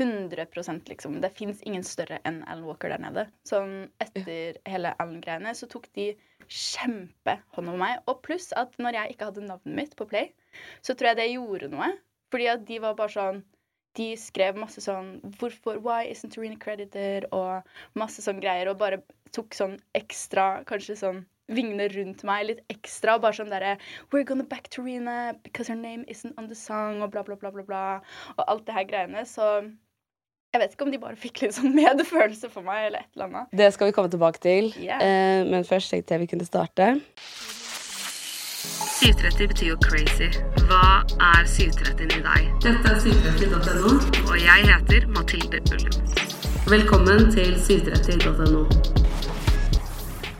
100% liksom. Det fins ingen større enn Alan Walker der nede. Sånn etter hele Alan-greiene så tok de kjempehånd om meg. Og pluss at når jeg ikke hadde navnet mitt på Play, så tror jeg det gjorde noe. Fordi at de var bare sånn De skrev masse sånn Hvorfor Why isn't Torina credited? Og masse sånn greier. Og bare tok sånn ekstra Kanskje sånn vingene rundt meg litt ekstra. Bare sånn derre We're gonna back Torina because her name isn't on the song, og bla, bla, bla, bla, bla. Og alt det her greiene. Så jeg vet ikke om de bare fikk litt sånn medfølelse for meg, eller et eller annet. Det skal vi komme tilbake til. Yeah. Eh, men først tenkte jeg vi kunne starte. 730 betyr jo crazy. Hva er 730 i deg? Dette er 730.no, og jeg heter Mathilde Ullum. Velkommen til 730.no.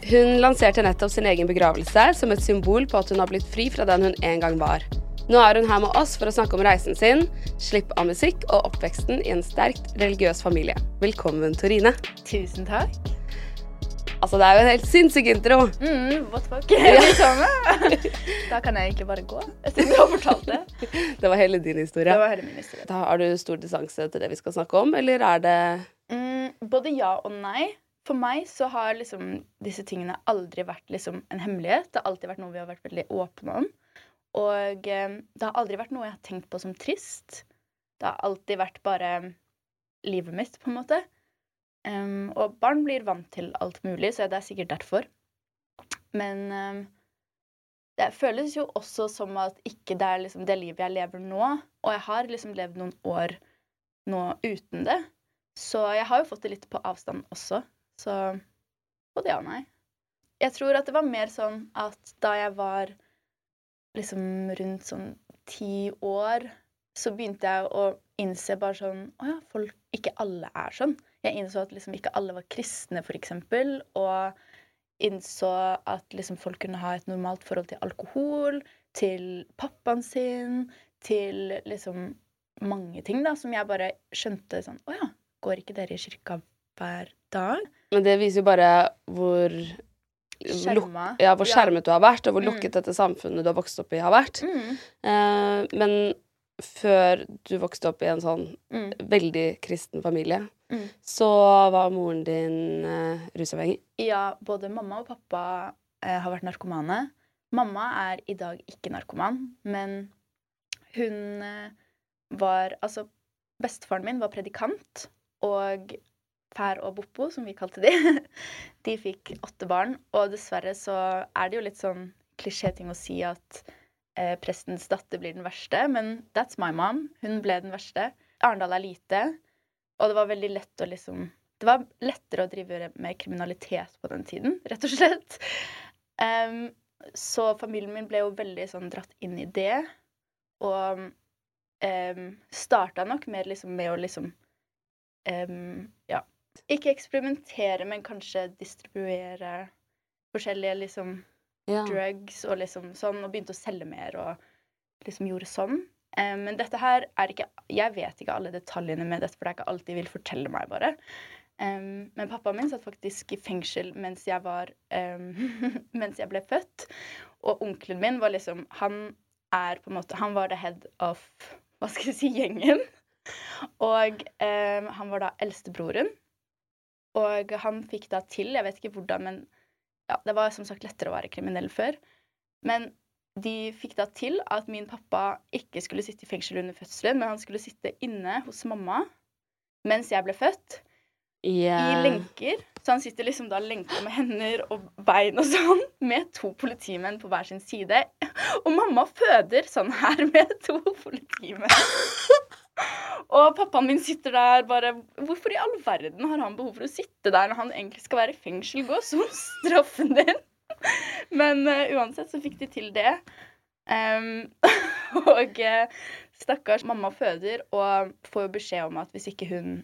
Hun lanserte nettopp sin egen begravelse som et symbol på at hun har blitt fri fra den hun en gang var. Nå er hun her med oss for å snakke om reisen sin, slipp av musikk og oppveksten i en sterkt religiøs familie. Velkommen, Torine. Tusen takk. Altså, det er jo en helt sinnssyk intro. Mm, what fuck? Ja. da kan jeg egentlig bare gå, siden du har fortalt det. Det var hele din historie. Det var hele min historie. Da har du stor distanse til det vi skal snakke om, eller er det Mm, både ja og nei. For meg så har liksom disse tingene aldri vært liksom en hemmelighet. Det har alltid vært noe vi har vært veldig åpne om. Og eh, det har aldri vært noe jeg har tenkt på som trist. Det har alltid vært bare livet mitt, på en måte. Um, og barn blir vant til alt mulig, så det er sikkert derfor. Men um, det føles jo også som at ikke det er liksom det livet jeg lever nå. Og jeg har liksom levd noen år nå uten det. Så jeg har jo fått det litt på avstand også. Så både ja og nei. Jeg tror at det var mer sånn at da jeg var liksom rundt sånn ti år, så begynte jeg å innse bare sånn Å ja, folk Ikke alle er sånn. Jeg innså at liksom ikke alle var kristne, for eksempel. Og innså at liksom folk kunne ha et normalt forhold til alkohol, til pappaen sin, til liksom mange ting da, som jeg bare skjønte sånn Å ja, går ikke dere i kirka hver dag? Men det viser jo bare hvor Ja, hvor skjermet du har vært, og hvor Mm. lukket dette samfunnet du har vokst opp i, har vært. Mm. Eh, men før du vokste opp i en sånn Mm. veldig kristen familie, Mm. så var moren din uh, rusavhengig. Ja, både mamma og pappa uh, har vært narkomane. Mamma er i dag ikke narkoman, men hun uh, var Altså, bestefaren min var predikant, og Fær og Boppo, som vi kalte de, de fikk åtte barn. Og dessverre så er det jo litt sånn klisjéting å si at eh, prestens datter blir den verste, men that's my mom. Hun ble den verste. Arendal er lite, og det var veldig lett å liksom Det var lettere å drive med kriminalitet på den tiden, rett og slett. Um, så familien min ble jo veldig sånn dratt inn i det, og um, starta nok mer liksom med å liksom um, Ja. Ikke eksperimentere, men kanskje distribuere forskjellige liksom Ja. drugs og liksom sånn, og begynte å selge mer og liksom gjorde sånn. Eh, men dette her er ikke Jeg vet ikke alle detaljene med dette, for det er ikke alt de vil fortelle meg, bare. Um, men pappaen min satt faktisk i fengsel mens jeg var um, Mens jeg ble født. Og onkelen min var liksom Han er på en måte Han var the head of Hva skal jeg si gjengen. Og um, han var da eldstebroren. Og han fikk da til Jeg vet ikke hvordan, men ja, det var som sagt lettere å være kriminell før. Men de fikk da til at min pappa ikke skulle sitte i fengsel under fødselen, men han skulle sitte inne hos mamma mens jeg ble født i lenker. Så han sitter liksom da lenka med hender og bein og sånn, med to politimenn på hver sin side. Og mamma føder sånn her med to politimenn. Og pappaen min sitter der bare Hvorfor i all verden har han behov for å sitte der når han egentlig skal være i fengsel? Gå som straffen din. Men uh, uansett så fikk de til det. Um, og eh, stakkars mamma føder og får jo beskjed om at hvis ikke hun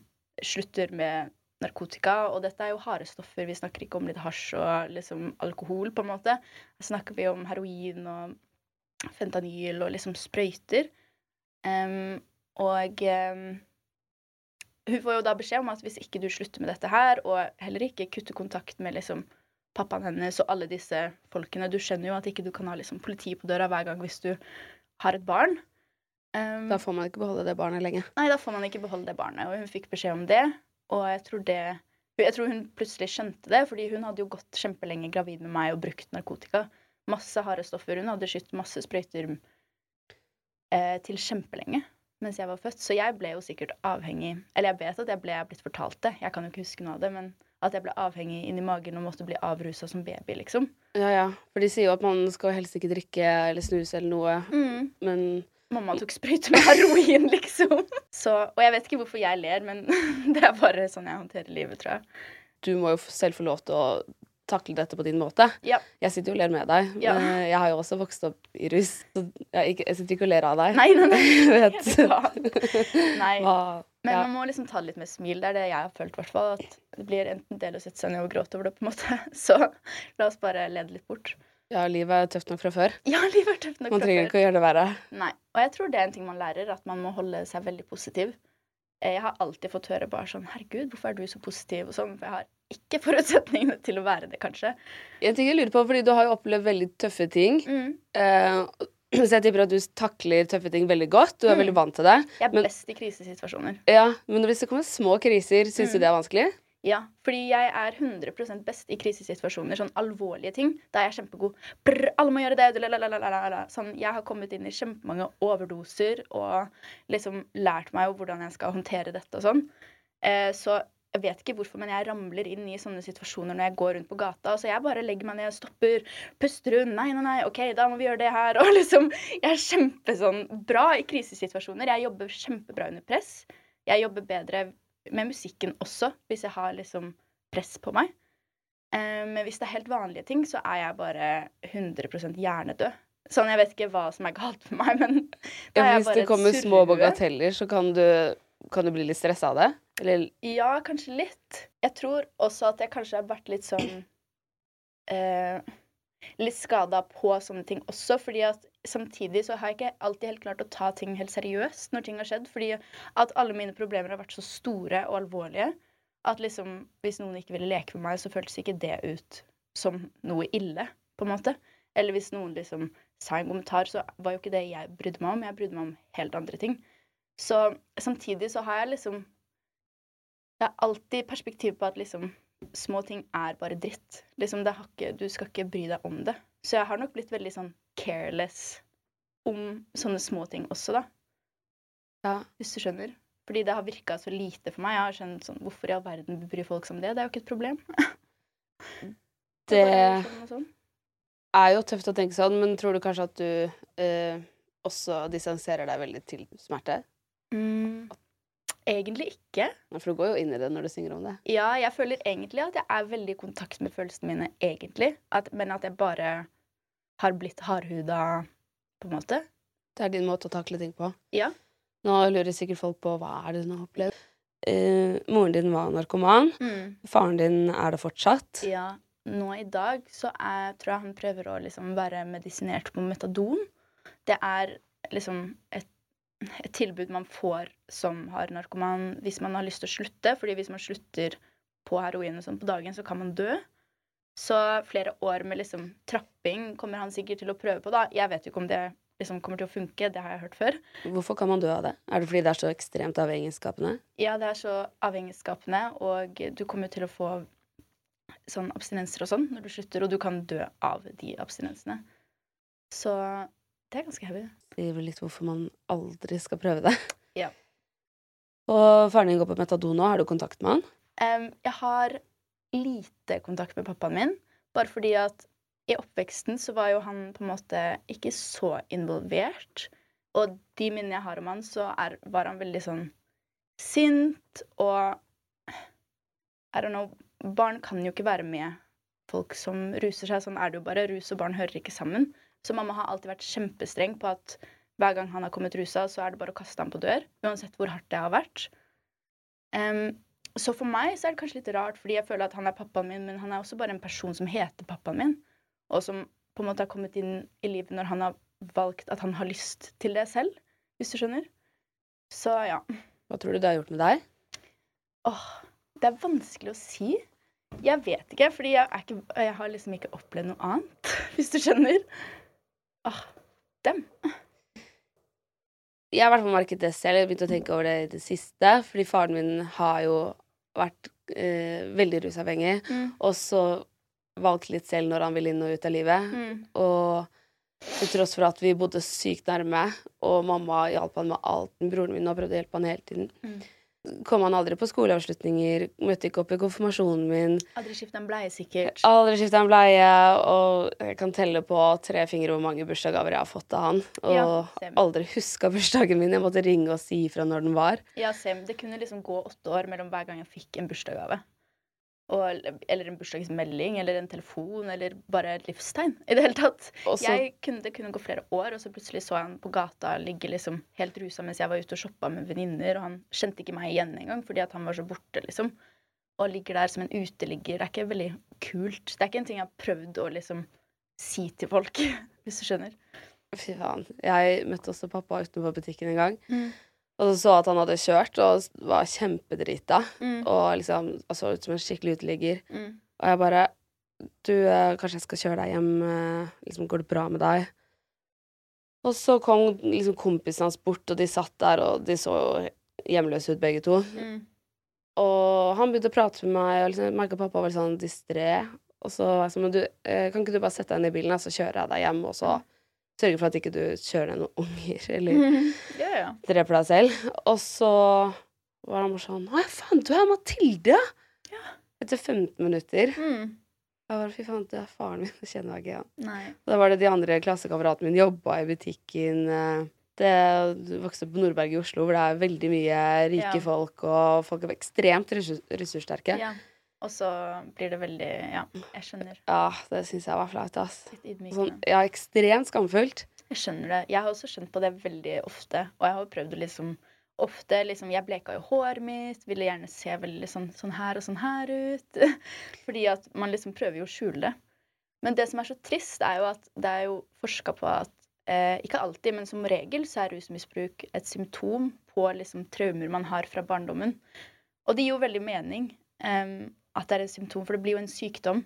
slutter med narkotika, og dette er jo harde stoffer, vi snakker ikke om litt hasj og liksom alkohol, på en måte. Her snakker vi om heroin og fentanyl og liksom sprøyter. Em, og um, hun får jo da beskjed om at hvis ikke du slutter med dette her, og heller ikke kutter kontakt med liksom pappaen hennes og alle disse folkene Du skjønner jo at ikke du kan ha liksom politi på døra hver gang hvis du har et barn. Um, Da får man ikke beholde det barnet lenge. Nei, da får man ikke beholde det barnet. Og hun fikk beskjed om det. Og jeg tror det Jeg tror hun plutselig skjønte det, fordi hun hadde jo gått kjempelenge gravid med meg og brukt narkotika. Masse harde stoffer. Hun hadde skutt masse sprøyter eh, til kjempelenge mens jeg var født. Så jeg ble jo sikkert avhengig Eller jeg vet at jeg ble jeg blitt fortalt det, jeg kan jo ikke huske noe av det, men at jeg ble avhengig inni magen og måtte bli avrusa som baby, liksom. Ja, ja. For de sier jo at man skal helst ikke drikke eller snuse eller noe, men Mamma tok sprøyte med heroin, liksom. Så, og jeg vet ikke hvorfor jeg ler, men det er bare sånn jeg håndterer livet, tror jeg. du må jo selv få lov til å takle dette på din måte. Ja. Jeg sitter jo og ler med deg. Ja. men Jeg har jo også vokst opp i rus, så jeg, ikke, jeg sitter ikke og ler av deg. Nei, nei, nei. Vet. Nei. hva Men ja. man må liksom ta det litt med smil. Det er det jeg har følt, i hvert fall. At det blir enten del å sette seg ned og gråte over det, på en måte. Så la oss bare lede litt bort. ja, livet er tøft nok fra før. Ja, livet er tøft nok Man fra trenger ikke å gjøre det verre. Nei. Og jeg tror det er en ting man lærer, at man må holde seg veldig positiv. Eh, Jeg har alltid fått høre bare sånn Herregud, hvorfor er du så positiv? Og sånn. For jeg har ikke forutsetningene til å være det, kanskje. En ting jeg lurer på, fordi du har jo opplevd veldig tøffe ting. Mm. Eh, så jeg tipper at du takler tøffe ting veldig godt. Du er Mm. veldig vant til det. Jeg er Men- best i krisesituasjoner. Ja, Men hvis det kommer små kriser, syns du Mm. det er vanskelig? Ja, fordi jeg er 100 best i krisesituasjoner. Sånn alvorlige ting. Da er jeg kjempegod. Brr, alle må gjøre det. Sånn, jeg har kommet inn i kjempemange overdoser og liksom lært meg hvordan jeg skal håndtere dette og sånn. Eh, så jeg vet ikke hvorfor, men jeg ramler inn i sånne situasjoner når jeg går rundt på gata. Så jeg bare legger meg ned, stopper, puster rundt. Nei, nei, nei, OK, da må vi gjøre det her. Og liksom Jeg er kjempesånn bra i krisesituasjoner. Jeg jobber kjempebra under press. Jeg jobber bedre med musikken også, hvis jeg har liksom press på meg. Eh, men hvis det er helt vanlige ting, så er jeg bare 100% hjernedød. Sånn, Jeg vet ikke hva som er galt med meg, men da Ja, hvis det kommer kommer små bagateller, så kan du, kan du bli litt stressa av det? Eller Ja, kanskje litt. Jeg tror også at jeg kanskje har vært litt sånn eh, Litt skada på sånne ting også, fordi at samtidig så har jeg ikke alltid helt klart å ta ting helt seriøst når ting har skjedd, fordi at alle mine problemer har vært så store og alvorlige at liksom hvis noen ikke ville leke med meg, så føltes ikke det ut som noe ille, på en måte. Eller hvis noen liksom sa en kommentar, så var jo ikke det jeg brydde meg om. Jeg brydde meg om helt andre ting. Så samtidig så har jeg liksom Det er alltid perspektiv på at liksom små ting er bare dritt. Liksom det har ikke, Du skal ikke bry deg om det. Så jeg har nok blitt veldig sånn careless om sånne små ting også, da. Ja. Hvis du skjønner. Fordi det har virka så lite for meg. Jeg har skjønt sånn, Hvorfor i all verden bryr folk seg om det? Det er jo ikke et problem. Det sånn sånn. er jo tøft å tenke sånn, men tror du kanskje at du eh, også distanserer deg veldig til smerte? Mm, egentlig ikke. For du går jo inn i det når du synger om det. Ja, jeg føler egentlig at jeg er veldig i kontakt med følelsene mine, egentlig. At, men at jeg bare har blitt hardhuda, på en måte. Det er din måte å takle ting på. Ja. Nå lurer sikkert folk på hva er det du har opplevd. Eh, moren din var narkoman. Faren din er det fortsatt. Ja, nå i dag så er, tror jeg han prøver å liksom være medisinert på metadon. Det er liksom et, et tilbud man får som har narkoman hvis man har lyst til å slutte. Fordi hvis man slutter på heroin og sånn på dagen, så kan man dø. Så flere år med liksom trapping kommer han sikkert til å prøve på, da. Jeg vet jo ikke om det liksom kommer til å funke, det har jeg hørt før. Hvorfor kan man dø av det? Er det fordi det er så ekstremt avhengighetsskapende? Ja, det er så avhengighetsskapende, og du kommer til å få sånn abstinenser og sånn når du slutter, og du kan dø av de abstinensene. Så det er ganske heavy. Det sier vel litt hvorfor man aldri skal prøve det. Ja. Og faren din går på metadon nå. Har du kontakt med han? Um, jeg har lite kontakt med pappaen min, bare fordi at i oppveksten så var jo han på en måte ikke så involvert. Og de minnene jeg har om han, så er, var han veldig sånn sint og I don't know Barn kan jo ikke være med folk som ruser seg. Sånn er det jo bare. Rus og barn hører ikke sammen. Så mamma har alltid vært kjempestreng på at hver gang han har kommet rusa, så er det bare å kaste ham på dør. Uansett hvor hardt det har vært. Em, så for meg så er det kanskje litt rart, fordi jeg føler at han er pappaen min, men han er også bare en person som heter pappaen min, og som på en måte har kommet inn i livet når han har valgt at han har lyst til det selv, hvis du skjønner. Så ja. Hva tror du det har gjort med deg? Åh, det er vanskelig å si. Jeg vet ikke, fordi jeg, er ikke, jeg har liksom ikke opplevd noe annet, hvis du skjønner. Åh, dem. Jeg har i hvert fall merket det selv. Jeg har begynt å tenke over det i det siste. Fordi faren min har jo vært eh, veldig rusavhengig, Mm. og så valgt litt selv når han ville inn og ut av livet. Mm. Og til tross for at vi bodde sykt nærme, og mamma hjalp han med alt, broren min har prøvd å hjelpe han hele tiden, Mm. Kom han aldri på skoleavslutninger, møtte ikke opp i konfirmasjonen min. Aldri skifta en bleie, sikkert. Aldri skifta en bleie, og jeg kan telle på tre fingre hvor mange bursdagsgaver jeg har fått av han. Og Ja, aldri huska bursdagen min. Jeg måtte ringe og si ifra når den var. Ja, same. Det kunne liksom gå åtte år mellom hver gang jeg fikk en bursdagsgave. Og, eller en bursdagsmelding, eller en telefon, eller bare et livstegn. I det hele tatt. Også, kunne, det kunne gå flere år, og så plutselig så jeg han på gata ligge liksom helt rusa mens jeg var ute og shoppa med venninner, og han kjente ikke meg igjen engang fordi at han var så borte, liksom. Og ligger der som en uteligger. Det er ikke veldig kult. Det er ikke en ting jeg har prøvd å liksom si til folk, hvis du skjønner. Fy faen. Jeg møtte også pappa utenfor butikken en gang. Mm. Og så så at han hadde kjørt og var kjempedrita. Mm. Og liksom så ut som en skikkelig uteligger. Mm. Og jeg bare Du, eh, kanskje jeg skal kjøre deg hjem? eh, Liksom, går det bra med deg? Og så kom liksom kompisen hans bort, og de satt der, og de så hjemløse ut begge to. Mm. Og han begynte å prate med meg, og liksom, merka pappa var litt sånn distré. Og så var jeg sånn, men du, eh, kan ikke du bare sette deg inn i bilen, og så kjører jeg deg hjem, og så sørge for at ikke du kjører deg noen unger, eller mm. yeah, yeah. dreper deg selv. Og så var han bare sånn Å ja, faen, du er Mathilde! Ja. Etter 15 minutter. Mm. Jeg bare, Fy faen, du er faren min. Jeg kjenner ikke igjen. Nei. Og da var det de andre klassekameratene mine jobba i butikken. eh, Det du vokste på Nordberg i Oslo, hvor det er veldig mye rike Ja. folk, og folk er ekstremt ressurssterke. Ja, Ja. Og så blir det veldig Ja, jeg skjønner. Ja, det syns jeg var flaut, ass. Sånn, ja, ekstremt skamfullt. Jeg skjønner det. Jeg har også skjønt på det veldig ofte. Og jeg har jo prøvd å liksom Ofte liksom Jeg bleka jo håret mitt, ville gjerne se veldig sånn, sånn her og sånn her ut. Fordi at man liksom prøver jo å skjule det. Men det som er så trist, er jo at det er jo forska på at eh, Ikke alltid, men som regel så er rusmisbruk et symptom på liksom traumer man har fra barndommen. Og det gir jo veldig mening em, at det er et symptom, for det blir jo en sykdom.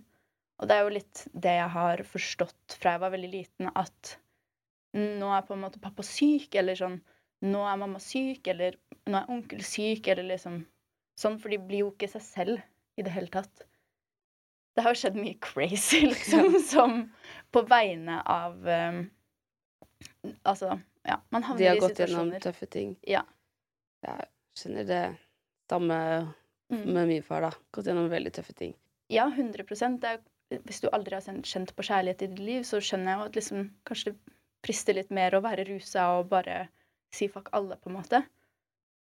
Og det er jo litt det jeg har forstått fra jeg var veldig liten, at nå er på en måte pappa syk, eller sånn Nå er mamma syk, eller nå er onkel syk, eller liksom sånn. For de blir jo ikke seg selv i det hele tatt. Det har jo skjedd mye crazy, liksom, som på vegne av um, Altså, ja. Man De havner har gått gjennom tøffe ting. Ja. Jeg skjønner det samme Mm. med min far, da. Gått gjennom veldig tøffe ting. Ja, 100 det er, Hvis du aldri har kjent- på kjærlighet i ditt liv, så skjønner jeg jo at liksom, kanskje det frister litt mer å være rusa og bare si fuck alle, på en måte.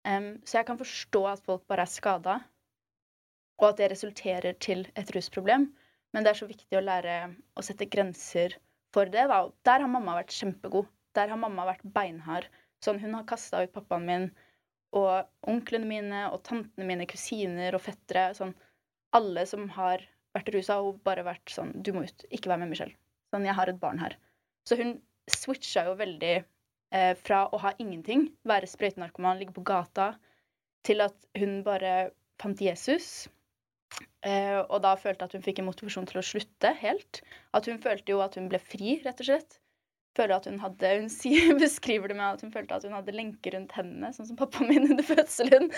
Um, så jeg kan forstå at folk bare er skada, og at det resulterer til et rusproblem. Men det er så viktig å lære å sette grenser for det. Da. Der har mamma vært kjempegod. Der har mamma vært beinhard. Sånn, hun har kasta ut pappaen min og onklene mine og tantene mine, kusiner og fettere. Sånn, alle som har vært rusa, har bare vært sånn Du må ut. Ikke vær med Michelle. Sånn, jeg har et barn her. Så hun switcha jo veldig eh, fra å ha ingenting, være sprøytenarkoman, ligge på gata, til at hun bare fant Jesus. Eh, og da følte at hun fikk en motivasjon til å slutte helt. At hun følte jo at hun ble fri, rett og slett. Føler at Hun hadde, hun sier, beskriver det med at hun følte at hun hadde lenker rundt hendene, sånn som pappaen min under fødselen.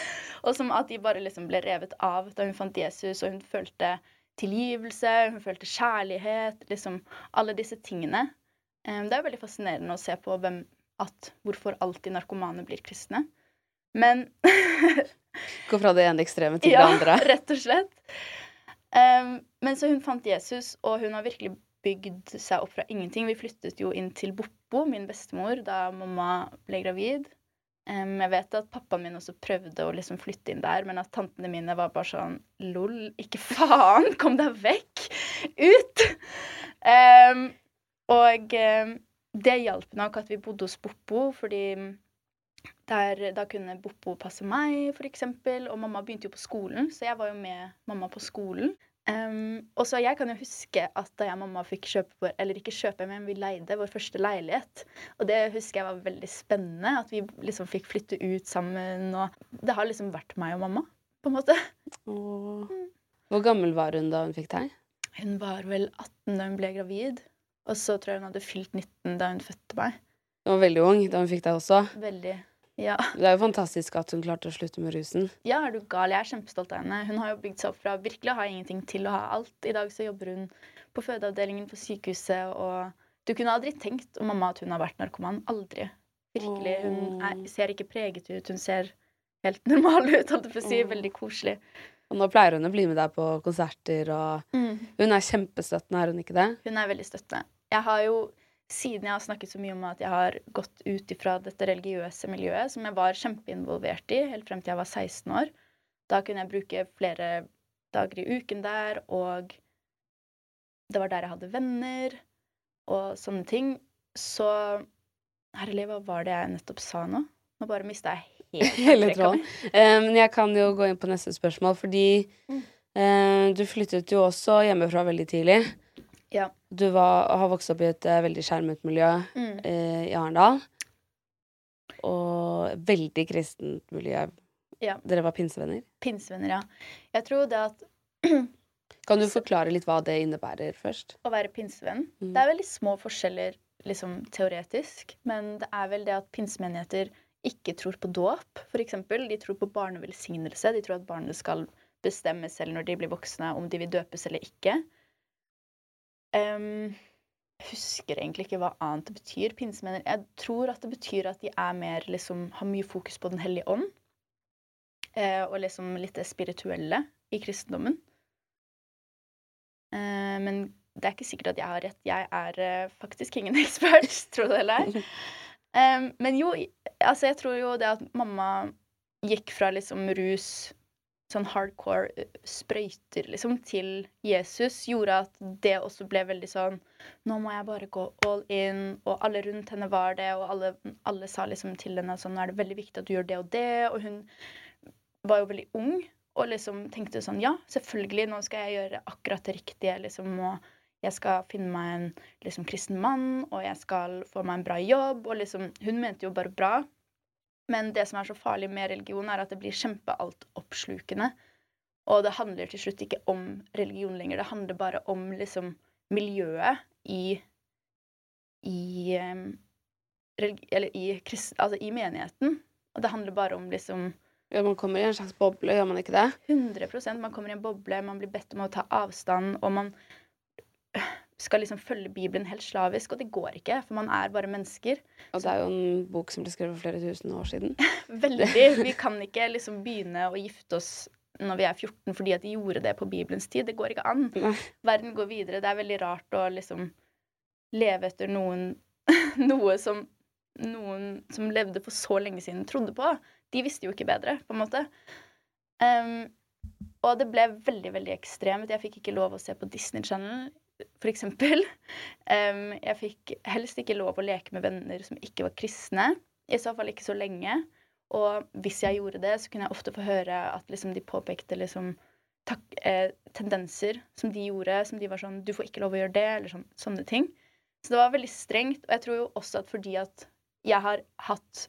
Og som at de bare liksom ble revet av da hun fant Jesus, og hun følte tilgivelse, hun følte kjærlighet, liksom alle disse tingene. Eh, det er veldig fascinerende å se på hvem, at hvorfor alltid narkomane blir kristne. Men Gå fra det ene ekstreme til ja, det andre. Ja, rett og slett. Um, men så hun fant Jesus, og hun har virkelig bygd seg opp fra ingenting. Vi flyttet jo inn til Boppo, min bestemor, da mamma ble gravid. Um, jeg vet at pappaen min også prøvde å liksom flytte inn der, men at tantene mine var bare sånn Lol, ikke faen! Kom deg vekk! Ut! Um, og um, det hjalp nok at vi bodde hos Boppo, fordi der, da kunne Boppo passe meg, f.eks. Og mamma begynte jo på skolen, så jeg var jo med mamma på skolen. Um, og så Jeg kan jo huske at da jeg og mamma fikk kjøpe vår, eller ikke kjøpe, men vi leide vår første leilighet. Og det husker jeg var veldig spennende. At vi liksom fikk flytte ut sammen. Og det har liksom vært meg og mamma, på en måte. Åh. Hvor gammel var hun da hun fikk deg? Hun var vel 18 da hun ble gravid. Og så tror jeg hun hadde fylt 19 da hun fødte meg. Hun var veldig ung da hun fikk deg også. Veldig. Ja. Det er jo fantastisk at hun klarte å slutte med rusen. Ja, er du gal? Jeg er kjempestolt av henne. Hun har jo bygd seg opp fra virkelig å ha ingenting til å ha alt. I dag så jobber hun på fødeavdelingen på sykehuset, og du kunne aldri tenkt om mamma at hun har vært narkoman. Aldri. Virkelig. Hun er, ser ikke preget ut. Hun ser helt normal ut, holdt jeg på å si. Veldig koselig. Og nå pleier hun å bli med deg på konserter, og hun er kjempestøttende, er hun ikke det? Hun er veldig støttende. Jeg har jo siden jeg har snakket så mye om at jeg har gått ut ifra dette religiøse miljøet, som jeg var kjempeinvolvert i helt frem til jeg var 16 år, da kunne jeg bruke flere dager i uken der, og det var der jeg hadde venner og sånne ting. Så herlig, hva var det jeg nettopp sa nå? Nå bare mista jeg helt Hele tråden. Men um, jeg kan jo gå inn på neste spørsmål, fordi Mm. eh, du flyttet jo også hjemmefra veldig tidlig. Ja. Du var, har vokst opp i et eh, veldig skjermet miljø Mm. eh, i Arendal. Og veldig kristent miljø. Ja. Dere var pinsevenner. Pinsevenner, ja. Jeg tror det at Kan du forklare litt hva det innebærer først? å være pinsevenn Mm. Det er veldig små forskjeller liksom teoretisk, men det er vel det at pinsemenigheter ikke tror på dåp, f.eks. De tror på barnevelsignelse. De tror at barnet skal bestemme selv når de blir voksne, om de vil døpes eller ikke. Em, husker egentlig ikke hva annet det betyr. Pinsemenner Jeg tror at det betyr at de er mer liksom Har mye fokus på Den hellige ånd. Eh, og liksom litt det spirituelle i kristendommen. Eh, men det er ikke sikkert at jeg har rett. Jeg er eh, faktisk ingen ekspert, tro det eller ei. Men jo, altså jeg tror jo det at mamma gikk fra liksom rus, sånn hardcore sprøyter, liksom, til Jesus, gjorde at det også ble veldig sånn Nå må jeg bare gå all in, og alle rundt henne var det, og alle, alle sa liksom til henne sånn Nå er det veldig viktig at du gjør det og det, og hun var jo veldig ung og liksom tenkte sånn Ja, selvfølgelig, nå skal jeg gjøre akkurat det riktige, liksom, og jeg skal finne meg en liksom, kristen mann, og jeg skal få meg en bra jobb, og liksom Hun mente jo bare bra. Men det som er så farlig med religion, er at det blir kjempealtoppslukende. Og det handler til slutt ikke om religion lenger, det handler bare om liksom miljøet i i Eller i, krist, altså, i menigheten. Og det handler bare om liksom Ja, man kommer i en slags boble, gjør man ikke det? 100% Man kommer i en boble, man blir bedt om å ta avstand, og man skal liksom følge Bibelen helt slavisk, og det går ikke, for man er bare mennesker. Og det er jo en bok som ble skrevet for flere tusen år siden. Veldig. Vi kan ikke liksom begynne å gifte oss når vi er 14 fordi at de gjorde det på Bibelens tid. Det går ikke an. Nei. Verden går videre. Det er veldig rart å liksom leve etter noen noe som noen som levde for så lenge siden, trodde på. De visste jo ikke bedre, på en måte. Um, og det ble veldig, veldig ekstremt. Jeg fikk ikke lov å se på Disney Channel, for eksempel. Um, jeg fikk helst ikke lov å leke med venner som ikke var kristne. I så fall ikke så lenge. Og hvis jeg gjorde det, så kunne jeg ofte få høre at liksom, de påpekte liksom, tak eh, tendenser som de gjorde, som de var sånn 'Du får ikke lov å gjøre det', eller sånn, sånne ting. Så det var veldig strengt. Og jeg tror jo også at fordi at jeg har hatt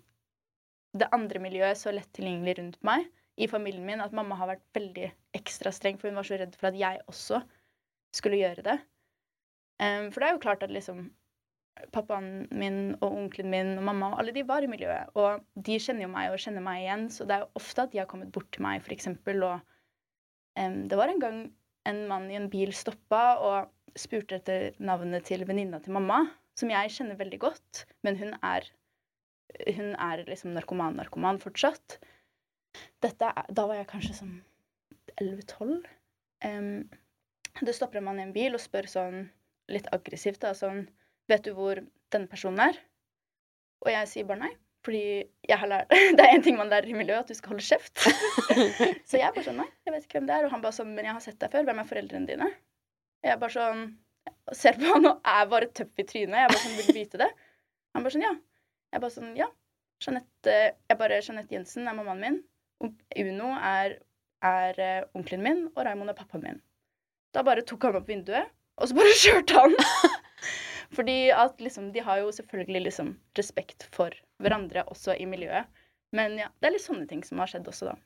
det andre miljøet så lett tilgjengelig rundt meg i familien min at mamma har vært veldig ekstra streng, for hun var så redd for at jeg også skulle gjøre det. Em, for det er jo klart at liksom pappaen min og onkelen min og mamma og alle de var i miljøet. Og de kjenner jo meg og kjenner meg igjen, så det er jo ofte at de har kommet bort til meg, eksempel, og um, det var en gang en mann i en bil stoppa og spurte etter navnet til venninna til mamma, som jeg kjenner veldig godt, men hun er hun er liksom narkoman-narkoman fortsatt. Dette da var jeg kanskje sånn 11-12. Um, det stopper en mann i en bil og spør sånn litt aggressivt da, sånn Vet du hvor denne personen er? Og jeg sier bare nei. Fordi det er én ting man lærer i miljøet, at du skal holde kjeft. så jeg bare sånn Nei, jeg vet ikke hvem det er. Og han bare sånn Men jeg har sett deg før. Hvem er foreldrene dine? Jeg bare sånn Ser på han og er bare tøff i trynet. Jeg bare sånn Vil vite det? Han bare sånn Ja. Jeg bare sånn Ja. Jeanette Jeg bare Jeanette Jensen er mammaen min. Uno er, er eh, onkelen min, og Raymond er pappaen min. Da bare tok han opp vinduet, og så bare kjørte han. Fordi at liksom De har jo selvfølgelig liksom respekt for hverandre også i miljøet. Men ja, det er litt sånne ting som har skjedd også, da.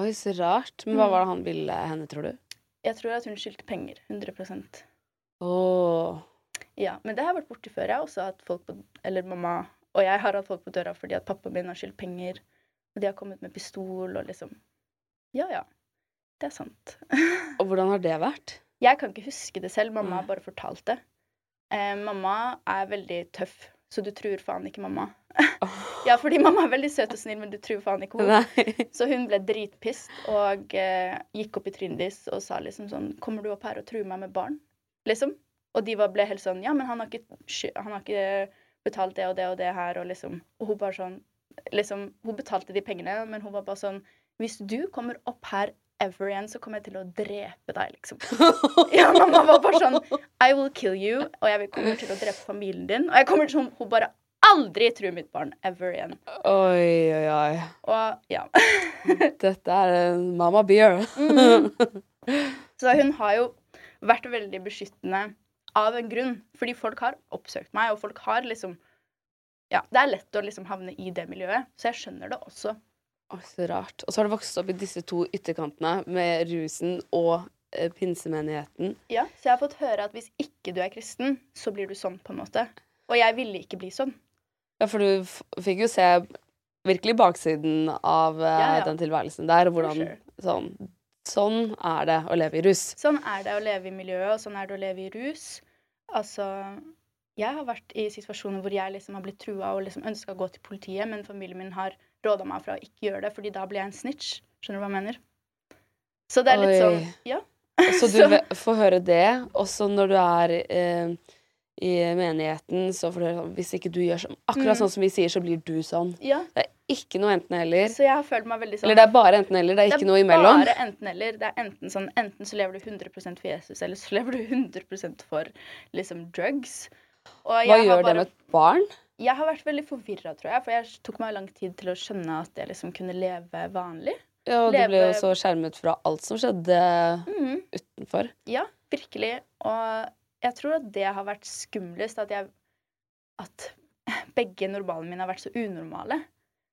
Oi, så rart. Men hva Mm. var det han ville henne, tror du? Jeg tror at hun skyldte penger. 100% Åh. Ja, men det har jeg vært borti før. Jeg har også hatt folk på Eller mamma og jeg har hatt folk på døra fordi at pappaen min har skyldt penger. Og de har kommet med pistol og liksom Ja, ja. Det er sant. Og hvordan har det vært? Jeg kan ikke huske det selv. Mamma har bare fortalt det. Eh, mamma er veldig tøff, så du tror faen ikke mamma. ja, fordi mamma er veldig søt og snill, men du tror faen ikke henne. Så hun ble dritpissed og eh, gikk opp i trynet deres og sa liksom sånn Kommer du opp her og truer meg med barn? Liksom. Og de ble helt sånn Ja, men han har, ikke, han har ikke betalt det og det og det her, og liksom Og hun bare sånn Liksom, hun betalte de pengene, men hun var bare sånn Hvis du kommer opp her ever igjen, så kommer jeg til å drepe deg, liksom. Ja, mamma var bare sånn I will kill you, og jeg kommer til å drepe familien din. Og jeg kommer til sånn Hun bare aldri true mitt barn ever igjen. Oi, oi, oi. Og ja. Dette er en mamma beer. Mm. Så hun har jo vært veldig beskyttende av en grunn. Fordi folk har oppsøkt meg, og folk har liksom Ja, det er lett å liksom havne i det miljøet, så jeg skjønner det også. Oi, så rart. Og så har du vokst opp i disse to ytterkantene med rusen og eh, pinsemenigheten. Ja, Så jeg har fått høre at hvis ikke du er kristen, så blir du sånn, på en måte. Og jeg ville ikke bli sånn. Ja, for du f fikk jo se virkelig baksiden av eh, Ja, ja. den tilværelsen der. Hvordan sure. sånn, sånn er det å leve i rus. Sånn er det å leve i miljøet, og sånn er det å leve i rus. Altså Jeg har vært i situasjoner hvor jeg liksom har blitt trua og liksom ønska å gå til politiet, men familien min har råda meg fra å ikke gjøre det, fordi da blir jeg en snitch. Skjønner du hva jeg mener? Så det er litt Oi. sånn Ja. Så du får høre det, også når du er eh, i menigheten, så får du høre sånn Hvis ikke du gjør sånn, akkurat Mm. sånn som vi sier, så blir du sånn. ja. Det er ikke noe enten-eller. Så jeg har følt meg veldig sånn Eller det er bare enten-eller, det er ikke noe imellom. Det er bare enten-eller. Det er enten sånn Enten så lever du 100 for Jesus, eller så lever du 100% for liksom drugs. Og Hva gjør gjør det med et barn? Jeg har vært veldig forvirra, tror jeg. For jeg tok meg lang tid til å skjønne at jeg liksom kunne leve vanlig. Ja, og du ble jo så skjermet fra alt som skjedde Mhm. utenfor. Ja, virkelig. Og jeg tror at det har vært skumlest. At jeg At begge normalene mine har vært så unormale.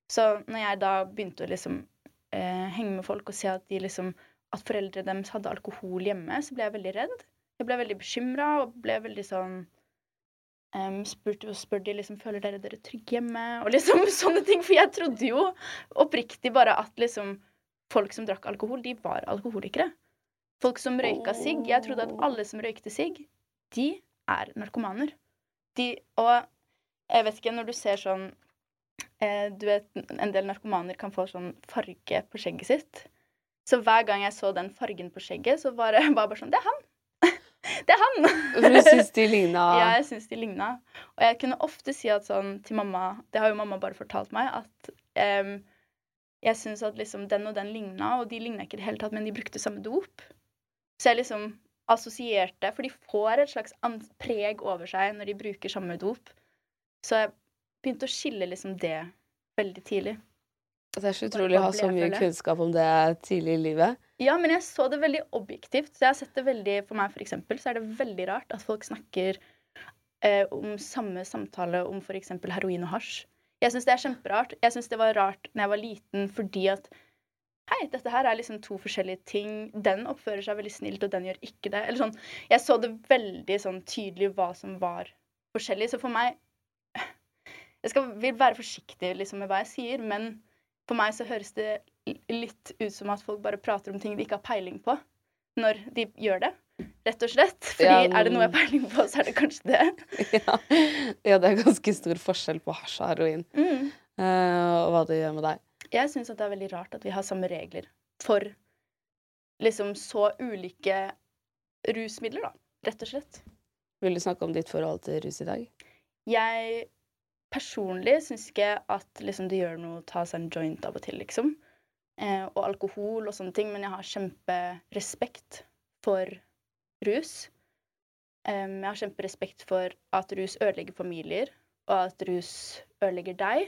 Så når jeg da begynte å liksom eh, henge med folk og se at de liksom At foreldrene deres hadde alkohol hjemme, så ble jeg veldig redd. Jeg ble veldig bekymra og ble veldig sånn um, spurte, spør de liksom Føler dere dere trygge hjemme? Og liksom sånne ting. For jeg trodde jo oppriktig bare at liksom folk som drakk alkohol, de var alkoholikere. Folk som røyka sigg. Jeg trodde at alle som røykte sigg, de er narkomaner. De Og jeg vet ikke, når du ser sånn eh, Du vet, en del narkomaner kan få sånn farge på skjegget sitt. Så hver gang jeg så den fargen på skjegget, så var det bare, bare sånn Det er han! det er han! Syns de ligna Ja, jeg syns de ligna. Og jeg kunne ofte si at sånn til mamma Det har jo mamma bare fortalt meg, at um, jeg syns at liksom den og den ligna, og de ligna ikke i det hele tatt, men de brukte samme dop. Så jeg liksom assosierte For de får et slags preg over seg når de bruker samme dop. Så jeg begynte å skille liksom det veldig tidlig. Det er så utrolig å ha så mye kunnskap om det tidlig i livet. Ja, men jeg så det veldig objektivt. Så jeg har sett det veldig, For meg for eksempel, så er det veldig rart at folk snakker eh, om samme samtale om eksempel heroin og hasj. Jeg syns det er kjemperart. Jeg syns det var rart når jeg var liten fordi at Hei, dette her er liksom to forskjellige ting. Den oppfører seg veldig snilt, og den gjør ikke det. Eller sånn, Jeg så det veldig sånn tydelig hva som var forskjellig. Så for meg Jeg skal, vil være forsiktig liksom, med hva jeg sier, men for meg så høres det litt ut som at folk bare prater om ting de ikke har peiling på, når de gjør det. Rett og slett. Fordi Ja, er det noe jeg har peiling på, så er det kanskje det. ja. ja, det er ganske stor forskjell på hasj og heroin. Mm. uh, og hva det gjør med deg. Jeg syns det er veldig rart at vi har samme regler for liksom så ulike rusmidler, da. Rett og slett. Vil du snakke om ditt forhold til rus i dag? Jeg personlig syns ikke at liksom, det gjør noe å ta seg en joint av og til, liksom. Eh, og alkohol og sånne ting, men jeg har kjemperespekt for rus. Jeg har kjemperespekt for at rus ødelegger familier, og at rus ødelegger deg.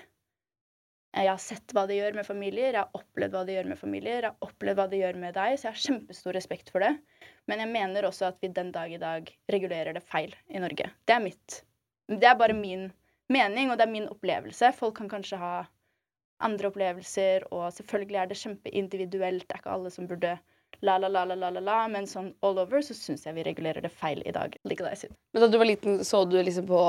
Eh, Jeg har sett hva det gjør med familier, jeg har opplevd hva det gjør med familier, jeg har opplevd hva det gjør med deg, så jeg har kjempestor respekt for det. Men jeg mener også at vi den dag i dag regulerer det feil i Norge. Det er mitt Det er bare min mening, og det er min opplevelse. Folk kan kanskje ha andre opplevelser, og selvfølgelig er det kjempeindividuelt. Det er ikke alle som burde la, la, la, la, la, la, la, men sånn all over så syns jeg vi regulerer det feil i dag. Legalize it. Men da du var liten, så du liksom på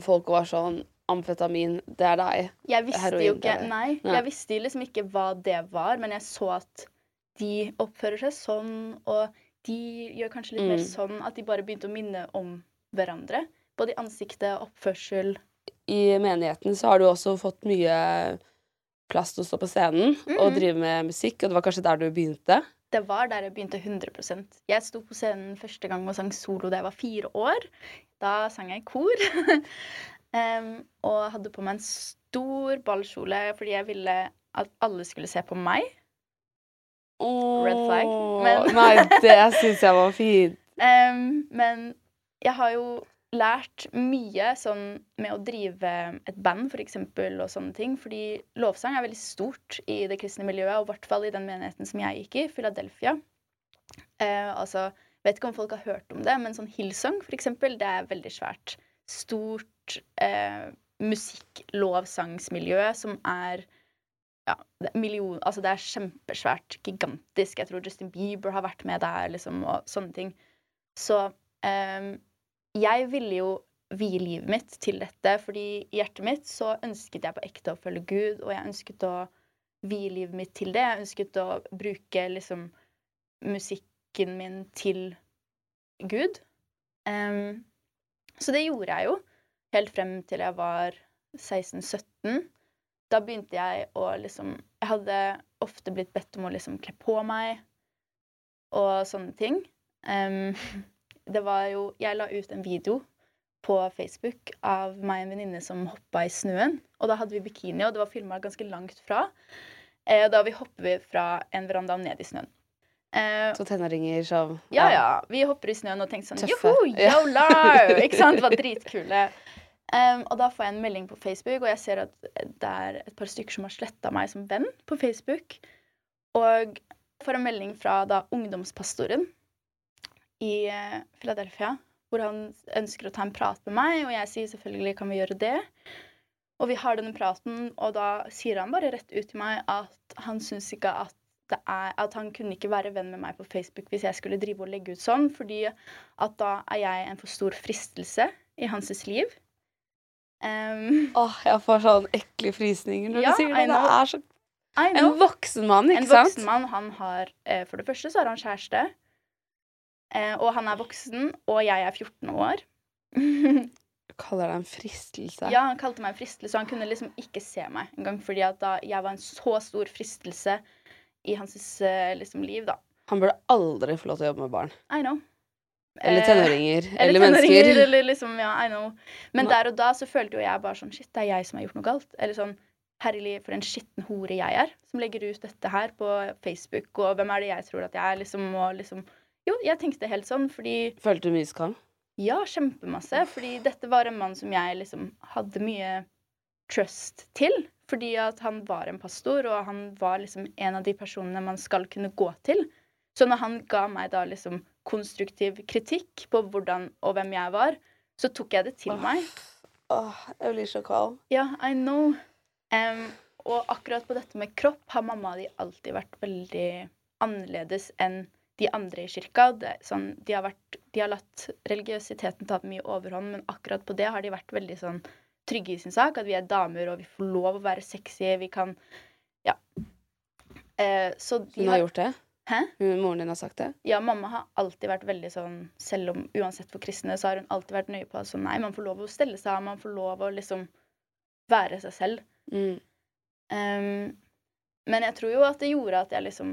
folk og var sånn Amfetamin, det er deg. Jeg visste Heroin, jo ikke Nei, Nei. jeg visste liksom ikke hva det var, men jeg så at de oppfører seg sånn, og de gjør kanskje litt mer Mm. sånn at de bare begynte å minne om hverandre. Både i ansiktet, oppførsel. I menigheten så har du også fått mye plass til å stå på scenen og Mhm. drive med musikk, og det var kanskje der du begynte? Det var der jeg begynte 100% Jeg sto på scenen første gang og sang solo da jeg var fire år. Da sang jeg i kor. um, og hadde på meg en stor ballkjole fordi jeg ville at alle skulle se på meg. Red flag, men- Nei, det syns jeg var fint. Um, men jeg har jo lært mye sånn med å drive et band, eksempel, og sånne ting. Fordi lovsang er veldig stort i det kristne miljøet, og i hvert fall i den menigheten som jeg gikk i, Philadelphia. Eh, altså, vet ikke om folk har hørt om det, men sånn Hillsong, eksempel, det er veldig svært. Stort eh, musikklovsangsmiljø som er ja, det er million, altså det er kjempesvært, gigantisk. Jeg tror Justin Bieber har vært med der, liksom, og sånne ting. Så em, jeg ville jo vie livet mitt til dette, fordi i hjertet mitt så ønsket jeg på ekte å følge Gud, og jeg ønsket å vie livet mitt til det. Jeg ønsket å bruke liksom musikken min til Gud. Um, så det gjorde jeg jo, helt frem til jeg var 16-17 da begynte jeg å liksom Jeg hadde ofte blitt bedt om å liksom kle på meg og sånne ting. Em, det var jo Jeg la ut en video på Facebook av meg og en venninne som hoppa i snøen. Og da hadde vi bikini, og det var filma ganske langt fra. Eh, da vi hopper vi fra en veranda og ned i snøen. Eh, Så tenåringer som ja, ja. Vi hopper i snøen og tenker sånn Tøffe. Joho, Ja. yolo! Ikke sant? Det var dritkule. Um, og da får jeg en melding på Facebook, og jeg ser at det er et par stykker som har sletta meg som venn på Facebook. Og får en melding fra da ungdomspastoren i eh, Philadelphia, hvor han ønsker å ta en prat med meg, og jeg sier selvfølgelig kan vi gjøre det. Og vi har denne praten, og da sier han bare rett ut til meg at han syns ikke at det er, at han kunne ikke være venn med meg på Facebook hvis jeg skulle drive og legge ut sånn, fordi at da er jeg en for stor fristelse i hans liv. Um, Åh, jeg får sånn ekle frysninger når Ja, du sier det. Det er så En voksen mann, ikke En sant? voksen mann, han har eh, For det første så har han kjæreste. Eh, og han er voksen, og jeg er 14 år. Du kaller det en fristelse. ja, han kalte meg en fristelse, og han kunne liksom ikke se meg engang, fordi at da jeg var en så stor fristelse i hans eh, liksom, liv, da. Han burde aldri få lov til å jobbe med barn. I know. Eller Eh, tenåringer. Eller, Eller, tenåringer, mennesker. eller liksom, ja, I know. Men Hva- der og da så følte jo jeg bare sånn Shit, det er jeg som har gjort noe galt. Eller sånn Herlig, for en skitten hore jeg er, som legger ut dette her på Facebook, og hvem er det jeg tror at jeg er, liksom, og liksom Jo, jeg tenkte helt sånn, fordi Følte du mye skam? Ja, kjempemasse. Fordi dette var en mann som jeg liksom hadde mye trust til. Fordi at han var en pastor, og han var liksom en av de personene man skal kunne gå til. Så når han ga meg da liksom konstruktiv kritikk på hvordan og hvem jeg var, så tok jeg det til oh. meg. Åh, jeg blir så kald. Ja, I know. Um, og akkurat på dette med kropp har mamma di alltid vært veldig annerledes enn de andre i kirka. Det, sånn, de, har vært, de har latt religiøsiteten ta mye overhånd, men akkurat på det har de vært veldig sånn trygge i sin sak. At vi er damer, og vi får lov å være sexy. Vi kan Ja. Eh, så de Hun har gjort det? Hæ? Moren din har sagt det? Ja, mamma har alltid vært veldig sånn Selv om uansett for kristne, så har hun alltid vært nøye på at sånn Nei, man får lov å stelle seg av, man får lov å liksom være seg selv. Mm. Um, men jeg tror jo at det gjorde at jeg liksom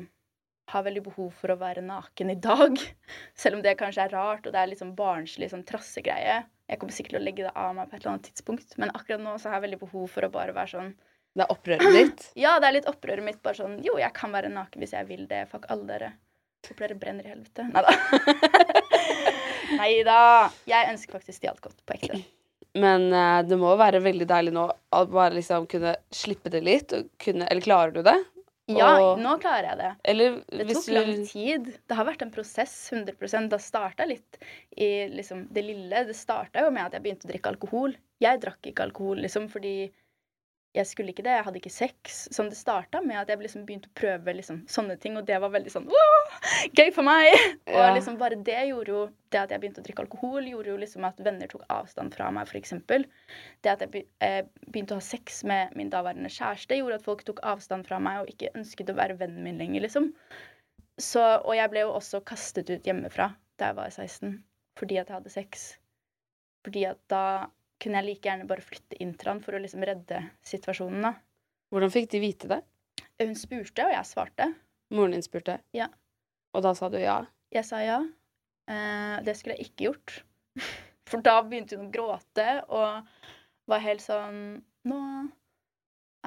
har veldig behov for å være naken i dag. Selv om det kanskje er rart, og det er litt sånn barnslig sånn trassegreie. Jeg kommer sikkert til å legge det av meg på et eller annet tidspunkt, men akkurat nå så har jeg veldig behov for å bare være sånn Det er opprøret ditt? Ja, det er litt opprøret mitt. Bare sånn Jo, jeg kan være naken hvis jeg vil det. Fuck alle dere. Håper dere brenner i helvete. Nei da. Nei da. Jeg ønsker faktisk de alt godt, på ekte. Men eh, det må jo være veldig deilig nå å bare liksom kunne slippe det litt. Og kunne, eller klarer du det? Ja, Og- nå klarer jeg det. Eller Det tok lang tid. Det har vært en prosess, 100% Det starta litt i liksom, det lille. Det starta jo med at jeg begynte å drikke alkohol. Jeg drakk ikke alkohol liksom fordi jeg skulle ikke det. Jeg hadde ikke sex. Sånn det starta med at jeg liksom begynte å prøve liksom, sånne ting, og det var veldig sånn Gøy for meg! Ja. Og liksom bare det gjorde jo Det at jeg begynte å drikke alkohol, gjorde jo liksom at venner tok avstand fra meg, f.eks. Det at jeg eh, begynte å ha sex med min daværende kjæreste, gjorde at folk tok avstand fra meg og ikke ønsket å være vennen min lenger, liksom. Så, og jeg ble jo også kastet ut hjemmefra da jeg var 16, fordi at jeg hadde sex. Fordi at da kunne jeg like gjerne bare flytte inn til han for å liksom redde situasjonen, da. Hvordan fikk de vite det? Hun spurte, og jeg svarte. Moren din spurte? Ja. Og da sa du ja? Jeg sa ja. Eh, det skulle jeg ikke gjort. For da begynte hun å gråte og var helt sånn Nå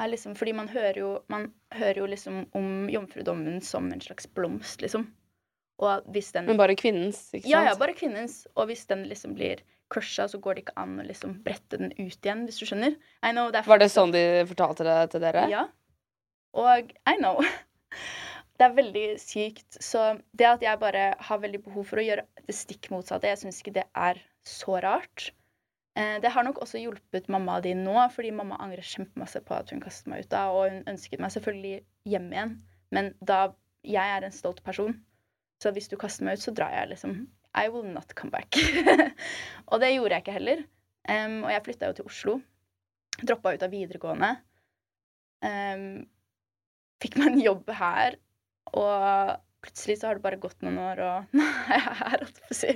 er liksom Fordi man hører jo, man hører jo liksom om jomfrudommen som en slags blomst, liksom. Den Men bare kvinnens, ikke sant? Ja, ja, bare kvinnens. Og hvis den liksom blir crusha, så går det ikke an å liksom brette den ut igjen, hvis du skjønner. I know, det Var det sånn de fortalte det til dere? Ja. Og I know. Det er veldig sykt. Så det at jeg bare har veldig behov for å gjøre det stikk motsatte, jeg syns ikke det er så rart. Eh, Det har nok også hjulpet mamma di nå, fordi mamma angrer kjempemasse på at hun kastet meg ut da, og hun ønsket meg selvfølgelig hjem igjen. Men da jeg er en stolt person, så hvis du kaster meg ut, så drar jeg liksom. I will not come back. og det gjorde jeg ikke heller. Um, og jeg flytta jo til Oslo. Droppa ut av videregående. Um, fikk meg en jobb her, og plutselig så har det bare gått noen år, og nå er jeg her, holdt jeg på å si.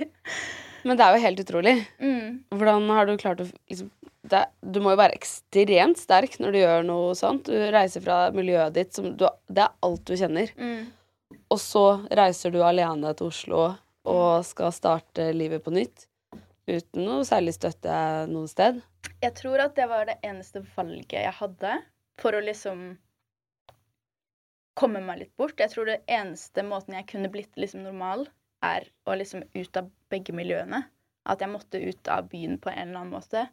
Men det er jo helt utrolig. Mm. Hvordan har du klart å liksom, det, Du må jo være ekstremt sterk når du gjør noe sånt. Du reiser fra miljøet ditt som du, Det er alt du kjenner. Mm. Og så reiser du alene til Oslo og skal starte livet på nytt. Uten noe særlig støtte noe sted. Jeg tror at det var det eneste valget jeg hadde for å liksom komme meg litt bort. Jeg tror det eneste måten jeg kunne blitt liksom normal, er å liksom ut av begge miljøene. At jeg måtte ut av byen på en eller annen måte.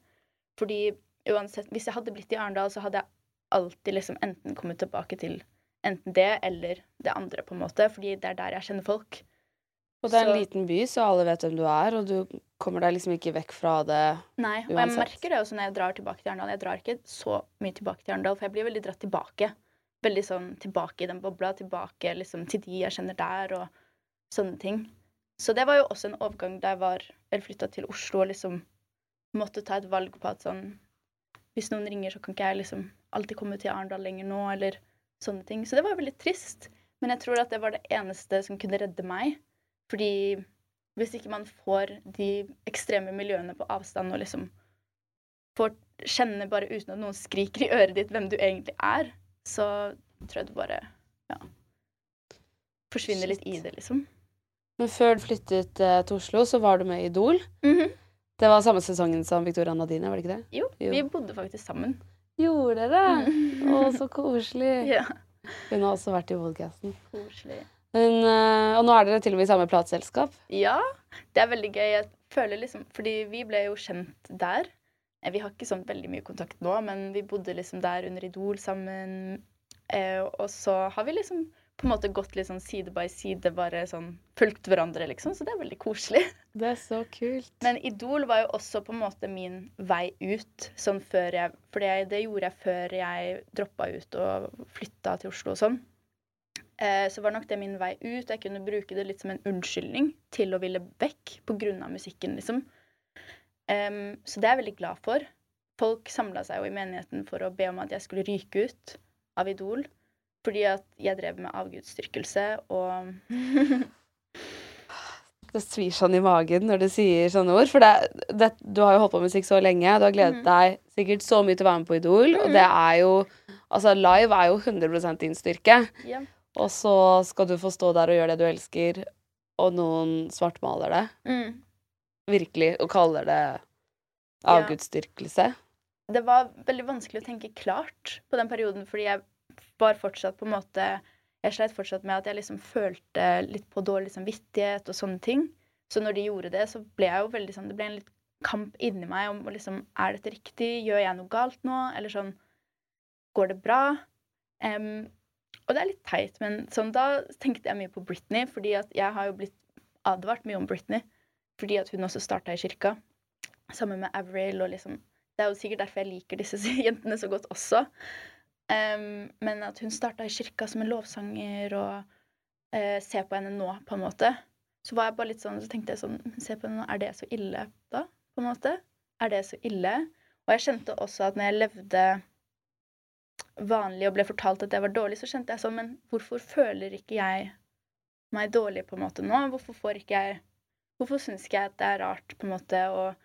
Fordi uansett, hvis jeg hadde blitt i Arendal, så hadde jeg alltid liksom enten kommet tilbake til enten det eller det andre, på en måte. Fordi det er der jeg kjenner folk. Og det er en Så- liten by, så alle vet hvem du er, og du kommer deg liksom ikke vekk fra det. Nei, og jeg merker det også når jeg drar tilbake til Arendal. Jeg drar ikke så mye tilbake til Arendal, for jeg blir veldig dratt tilbake. Veldig sånn tilbake i den bobla, tilbake liksom til de jeg kjenner der, og sånne ting. Så det var jo også en overgang da jeg var, eller flytta til Oslo og liksom måtte ta et valg på at sånn Hvis noen ringer, så kan ikke jeg liksom alltid komme til Arendal lenger nå, eller sånne ting. Så det var veldig trist. Men jeg tror at det var det eneste som kunne redde meg. Fordi hvis ikke man får de ekstreme miljøene på avstand og liksom får kjenne bare uten at noen skriker i øret ditt hvem du egentlig er, så tror jeg du bare ja, forsvinner litt i det, liksom. Men før du flyttet eh, til Oslo, så var du med i Idol. Mhm. Det var samme sesongen som Victoria Nadine, var det ikke det? Jo, Jo. vi bodde faktisk sammen. Gjorde dere? Mhm. Å, så koselig. Ja, Hun har også vært i podcasten. koselig. Men, eh, og nå er dere til og med i samme plateselskap. Ja, det er veldig gøy. Jeg føler liksom Fordi vi ble jo kjent der. Eh, Vi har ikke sånn veldig mye kontakt nå, men vi bodde liksom der under Idol sammen. Eh, og så har vi liksom på en måte gått litt sånn side by side, bare sånn fulgt hverandre, liksom. Så det er veldig koselig. Det er så kult. Men Idol var jo også på en måte min vei ut, sånn før jeg For det, det gjorde jeg før jeg droppa ut og flytta til Oslo og sånn. Eh, så var nok det min vei ut. Jeg kunne bruke det litt som en unnskyldning til å ville vekk av musikken, liksom. Um, så det er jeg veldig glad for. Folk samla seg jo i menigheten for å be om at jeg skulle ryke ut av Idol. Fordi at jeg drev med avgudsdyrkelse og Det svir sånn i magen når du sier sånne ord. For det, det, du har jo holdt på med musikk så lenge. Du har gledet mm. deg sikkert så mye til å være med på Idol. Og det er jo Altså, live er jo 100 din styrke. Ja. Og så skal du få stå der og gjøre det du elsker, og noen svartmaler det. Mm. Virkelig. Og kaller det Ja. Det var veldig vanskelig å tenke klart på den perioden, fordi jeg var fortsatt på en måte Jeg sleit fortsatt med at jeg liksom følte litt på dårlig samvittighet og sånne ting. Så når de gjorde det, så ble jeg jo veldig sånn Det ble en litt kamp inni meg om liksom Er dette riktig? Gjør jeg noe galt nå? Eller sånn Går det bra? Em, og det er litt teit, men sånn da tenkte jeg mye på Britney, fordi at jeg har jo blitt advart mye om Britney. Fordi at hun også starta i kirka, sammen med Avril og liksom Det er jo sikkert derfor jeg liker disse jentene så godt også. Um, men at hun starta i kirka som en lovsanger, og uh, se på henne nå, på en måte. Så var jeg bare litt sånn, så tenkte jeg sånn Se på henne nå, er det så ille, da? På en måte? Er det så ille? Og jeg kjente også at når jeg levde vanlig og ble fortalt at jeg var dårlig, så kjente jeg sånn Men hvorfor føler ikke jeg meg dårlig på en måte nå? Hvorfor får ikke jeg Hvorfor syns ikke jeg at det er rart, på en måte, og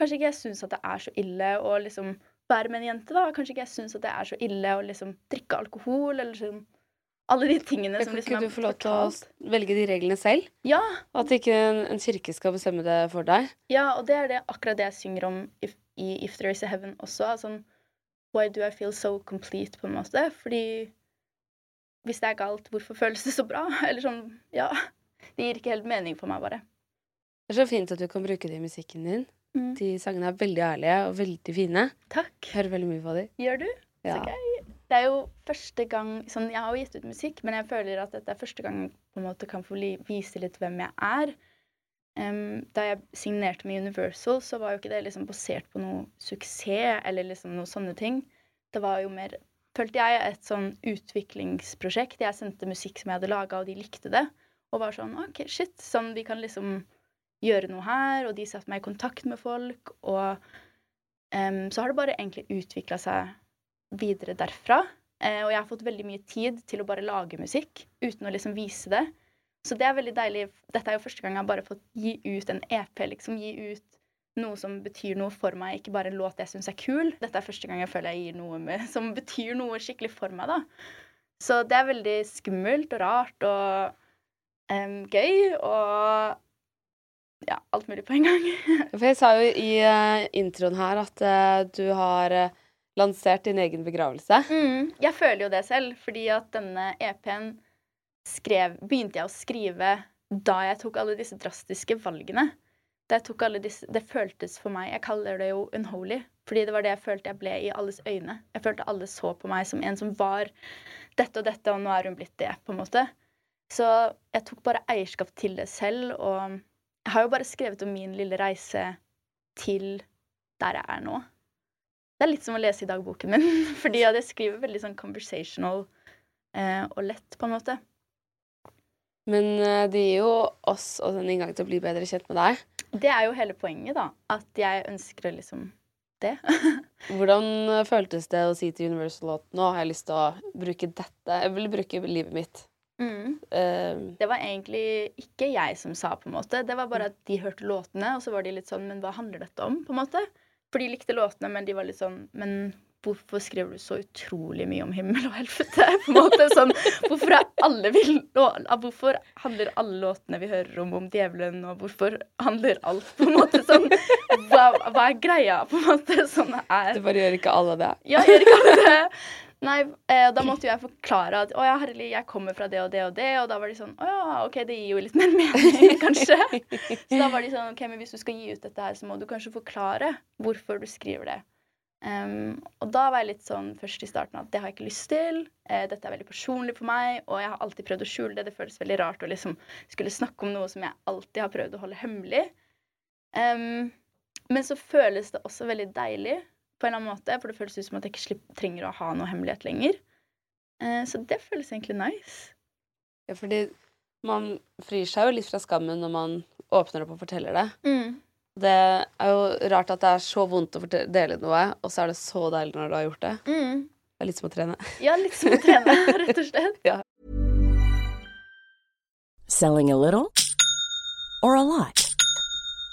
kanskje ikke jeg syns at det er så ille å liksom være med en jente, da. Kanskje ikke jeg syns at det er så ille å liksom drikke alkohol, eller sånn Alle de tingene som liksom Kunne du få lov til å velge de reglene selv? Ja, At ikke en, en kirke skal bestemme det for deg? ja, og det er det, akkurat det jeg synger om if, i If There Is A Heaven også. Sånn Why do I feel so complete, på en måte? Fordi hvis det er galt, hvorfor føles det så bra? Eller sånn Ja. Det gir ikke helt mening for meg, bare. Det er så fint at du kan bruke det i musikken din. Mm. De sangene er veldig ærlige og veldig fine. Takk. Jeg hører veldig mye på dem. Gjør du? Ja. gøy. Det er jo første gang sånn, Jeg har jo gitt ut musikk, men jeg føler at dette er første gang jeg på en måte kan få vise litt hvem jeg er. Em, da jeg signerte med Universal, så var jo ikke det liksom basert på noe suksess eller liksom noe sånne ting. Det var jo mer, følte jeg, et sånn utviklingsprosjekt. Jeg sendte musikk som jeg hadde laga, og de likte det. Og var sånn OK, shit, sånn vi kan liksom gjøre noe her. Og de satte meg i kontakt med folk. Og um, så har det bare egentlig utvikla seg videre derfra. Uh, og jeg har fått veldig mye tid til å bare lage musikk uten å liksom vise det. Så det er veldig deilig. Dette er jo første gang jeg har bare fått gi ut en EP, liksom. Gi ut noe som betyr noe for meg, ikke bare en låt jeg syns er kul. Dette er første gang jeg føler jeg gir noe med, som betyr noe skikkelig for meg, da. Så det er veldig skummelt og rart og um, gøy og ja, alt mulig på en gang. For jeg sa jo i uh, introen her at uh, du har uh, lansert din egen begravelse. Mm, jeg føler jo det selv, fordi at denne EP-en skrev, begynte jeg å skrive da jeg tok alle disse drastiske valgene. Disse, det føltes for meg Jeg kaller det jo unholy, fordi det var det jeg følte jeg ble i alles øyne. Jeg følte alle så på meg som en som var dette og dette, og nå er hun blitt det, på en måte. Så jeg tok bare eierskap til det selv, og jeg har jo bare skrevet om min lille reise til der jeg er nå. Det er litt som å lese i dagboken min, fordi jeg skriver veldig sånn conversational eh, og lett, på en måte. Men eh, det gir jo oss også en inngang til å bli bedre kjent med deg. Det er jo hele poenget, da. At jeg ønsker liksom det. Hvordan eh, føltes det å si til Universal at nå har jeg lyst til å bruke dette Jeg vil bruke livet mitt. mm. Uh, Det var egentlig ikke jeg som sa, på en måte. Det var bare at de hørte låtene, og så var de litt sånn Men hva handler dette om, på en måte? For de likte låtene, men de var litt sånn Men hvorfor skriver du så utrolig mye om himmel og helvete? på en måte sånn, Hvorfor alle vil, Hvorfor handler alle låtene vi hører om, om djevelen, og hvorfor handler alt på en måte sånn Hva, hva er greia, på en måte? Sånn er du bare gjør ikke alle det. ja, gjør ikke alle det? Nei, eh, da måtte jo jeg forklare at å ja, herlig, jeg kommer fra det og det og det. Og da var de sånn å ja, OK, det gir jo litt mer mening, kanskje. Så da var de sånn OK, men hvis du skal gi ut dette her, så må du kanskje forklare hvorfor du skriver det. Um, og da var jeg litt sånn først i starten at det har jeg ikke lyst til. Uh, dette er veldig personlig for meg, og jeg har alltid prøvd å skjule det. Det føles veldig rart å liksom skulle snakke om noe som jeg alltid har prøvd å holde hemmelig. Um, men så føles det også veldig deilig på en eller annen måte, for det føles ut som at jeg ikke slipper, trenger å ha noe hemmelighet lenger. Uh, så det føles egentlig nice. Ja, fordi man frir seg jo litt fra skammen når man åpner opp og forteller det. Mm. Det er jo rart at det er så vondt å dele noe, og så er det så deilig når du har gjort det. Mm. Det er litt som å trene. Ja, litt som å trene, rett og slett. ja. Selling a little or a lot?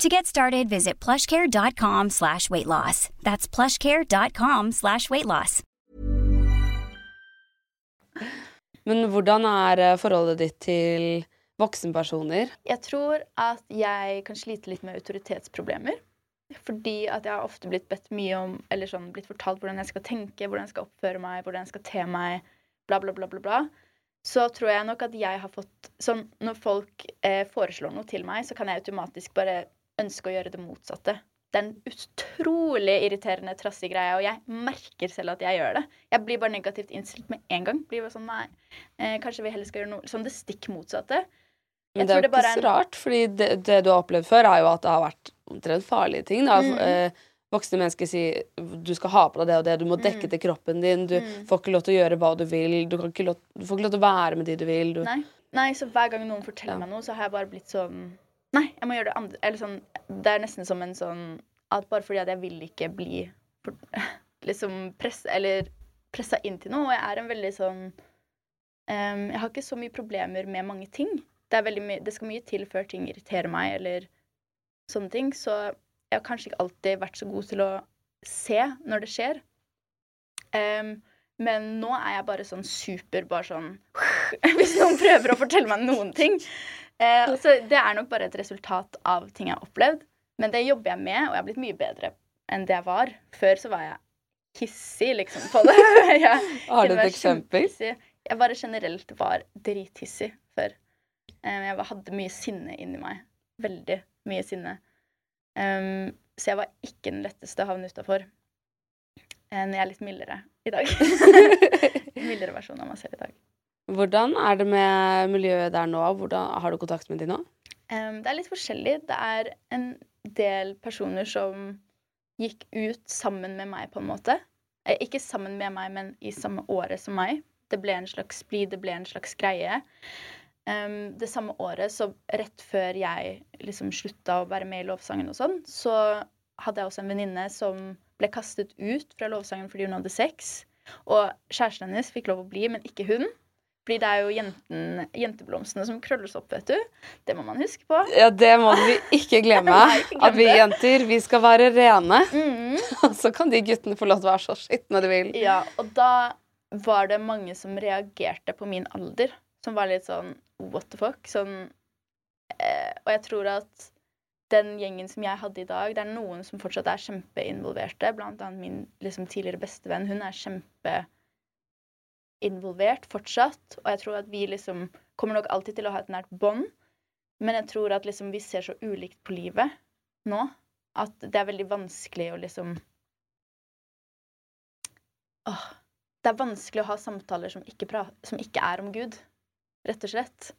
To get started, visit plushcare.com slash weight loss. That's plushcare.com slash weight loss. Men hvordan er eh, forholdet ditt til voksenpersoner? Jeg tror at jeg kan slite litt med autoritetsproblemer. Fordi at jeg har ofte blitt bedt mye om Eller sånn blitt fortalt hvordan jeg skal tenke, hvordan jeg skal oppføre meg, hvordan jeg skal te meg, bla, bla, bla, bla. bla. Så tror jeg nok at jeg har fått Sånn når folk eh, foreslår noe til meg, så kan jeg automatisk bare ønske å gjøre det motsatte. Det er en utrolig irriterende, trassig greie, og jeg merker selv at jeg gjør det. Jeg blir bare negativt innstilt med en gang. Blir bare sånn, nei, eh, Kanskje vi heller skal gjøre noe sånn det stikk motsatte. Men det er jo ikke så en- rart, fordi det, det du har opplevd før, er jo at det har vært omtrent farlige ting. Da. Mm. Eh, voksne mennesker sier du skal ha på deg det og det, du må dekke Mm. til kroppen din, du Mm. får ikke lov til å gjøre hva du vil, du, lov, du får ikke lov til å være med de du vil. Du. Nei. Nei, så hver gang noen forteller Ja. meg noe, så har jeg bare blitt sånn Nei, jeg må gjøre det andre Eller sånn Det er nesten som en sånn At bare fordi at jeg vil ikke bli liksom press, Eller pressa inn til noe. Og jeg er en veldig sånn um, Jeg har ikke så mye problemer med mange ting. Det, veldig det skal mye til før ting irriterer meg, eller sånne ting. Så jeg har kanskje ikke alltid vært så god til å se når det skjer. Um, men nå er jeg bare sånn super bare sånn Hvis noen prøver å fortelle meg noen ting. Eh, så det er nok bare et resultat av ting jeg har opplevd. Men det jobber jeg med, og jeg har blitt mye bedre enn det jeg var. Før så var jeg hissig, liksom, på det. jeg, Har du et eksempel? Jeg bare generelt var drithissig før. Eh, jeg hadde mye sinne inni meg. Veldig mye sinne. Um, så jeg var ikke den letteste å havne utafor. Når jeg er litt mildere i dag. mildere versjon av meg selv i dag. Hvordan er det med miljøet der nå? Hvordan, har du kontakt med de nå? Um, det er litt forskjellig. Det er en del personer som gikk ut sammen med meg, på en måte. Eh, ikke sammen med meg, men i samme året som meg. Det ble en slags splid, det ble en slags greie. Um, det samme året, så rett før jeg liksom slutta å være med i lovsangen og sånn, så hadde jeg også en venninne som ble kastet ut fra lovsangen fordi hun hadde sex. Og kjæresten hennes fikk lov å bli, men ikke hun. Fordi det er jo jenten, jenteblomstene som krølles opp, vet du. Det må man huske på. Ja, det må vi ikke glemme. Ikke At vi jenter, vi skal være rene. Mm. Og så kan de guttene få lov til å være så skitne de vil. Ja, og da var det mange som reagerte på min alder. Som var litt sånn what the fuck. Sånn eh, Og jeg tror at den gjengen som jeg hadde i dag, det er noen som fortsatt er kjempeinvolverte. Blant annet min liksom, tidligere bestevenn. Hun er kjempeinvolvert fortsatt. Og jeg tror at vi liksom kommer nok alltid til å ha et nært bånd. Men jeg tror at liksom vi ser så ulikt på livet nå at det er veldig vanskelig å liksom Åh. Det er vanskelig å ha samtaler som ikke, som ikke er om Gud, rett og slett.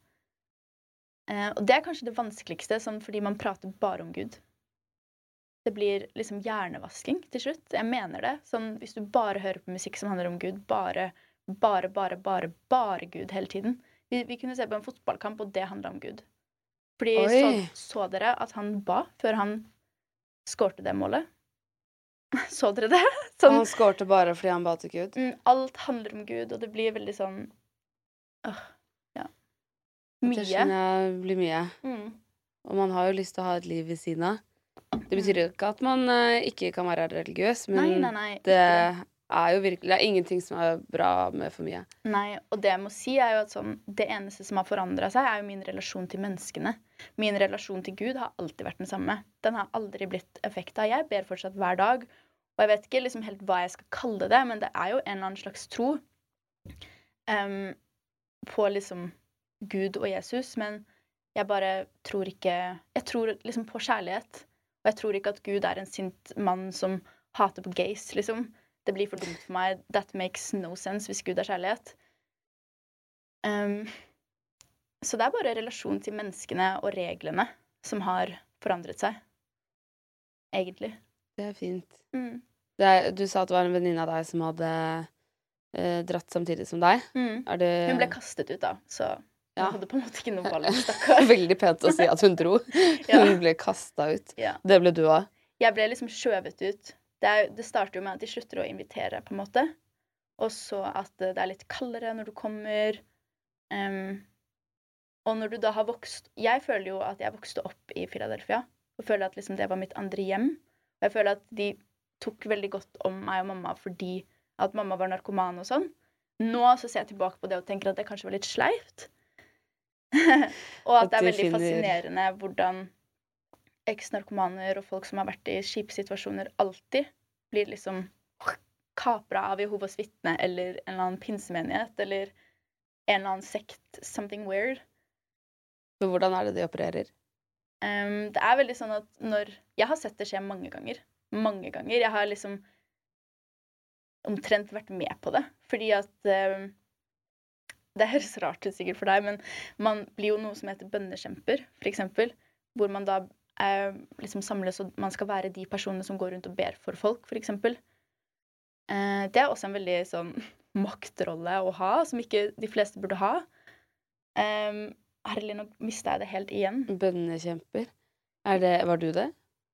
Eh, og det er kanskje det vanskeligste, sånn fordi man prater bare om Gud. Det blir liksom hjernevasking til slutt. Jeg mener det. Sånn, hvis du bare hører på musikk som handler om Gud, bare, bare, bare, bare, bare Gud hele tiden. Vi, vi kunne se på en fotballkamp, og det handla om Gud. Fordi så, så dere at han ba før han skårte det målet? Så dere det? Sånn, han skårte bare fordi han ba til Gud. mm, alt handler om Gud, og det blir veldig sånn øh, Ja. Det skjønner jeg blir mye. Mm. Og man har jo lyst til å ha et liv ved siden av. Det betyr jo ikke at man uh, ikke kan være religiøs, men Nei, nei, nei. det er jo virkelig Det er ingenting som er bra med for mye. Nei, og det jeg må si er jo at sånn, det eneste som har forandra seg, er jo min relasjon til menneskene. Min relasjon til Gud har alltid vært den samme. Den har aldri blitt effekta. Jeg ber fortsatt hver dag. Og jeg vet ikke liksom helt hva jeg skal kalle det, men det er jo en eller annen slags tro um, på liksom Gud og Jesus. Men jeg bare tror ikke Jeg tror liksom på kjærlighet. Og jeg tror ikke at Gud er en sint mann som hater på gays, liksom. Det blir for dumt for meg. That makes no sense hvis Gud er kjærlighet. Um, så det er bare relasjonen til menneskene og reglene som har forandret seg. Egentlig. Det er fint. Mm. Det er, du sa at det var en venninne av deg som hadde eh, dratt samtidig som deg. Mm. Det Hun ble kastet ut, da, så hun Ja. hadde på en måte ikke noe valg. Stakkar. Veldig pent å si at hun dro. Ja. Hun ble kasta ut. Ja. Det ble du òg. Jeg ble liksom skjøvet ut. Det, er, det starter jo med at de slutter å invitere, på en måte. Og så at det er litt kaldere når du kommer. Um, og når du da har vokst Jeg føler jo at jeg vokste opp i Philadelphia. Og føler at liksom det var mitt andre hjem. Og jeg føler at de tok veldig godt om meg og mamma fordi at mamma var narkoman og sånn. Nå så ser jeg tilbake på det og tenker at det kanskje var litt sleivt. og at At det er veldig finner- fascinerende hvordan eks-narkomaner og folk som har vært i kjipe situasjoner, alltid blir liksom kapra av Jehovas vitne eller en eller annen pinsemenighet eller en eller annen sekt. Something weird. Så hvordan er det de opererer? Um, det er veldig sånn at når Jeg har sett det skje mange ganger. Mange ganger. Jeg har liksom omtrent vært med på det. Fordi at um, Det høres rart ut sikkert for deg, men man blir jo noe som heter bønnekjemper, for eksempel. Hvor man da liksom samles, og man skal være de personene som går rundt og ber for folk, for eksempel. Eh, det er også en veldig sånn maktrolle å ha, som ikke de fleste burde ha. Um, Herlig, nå mista jeg det helt igjen. Bønnekjemper. Er det, var du det?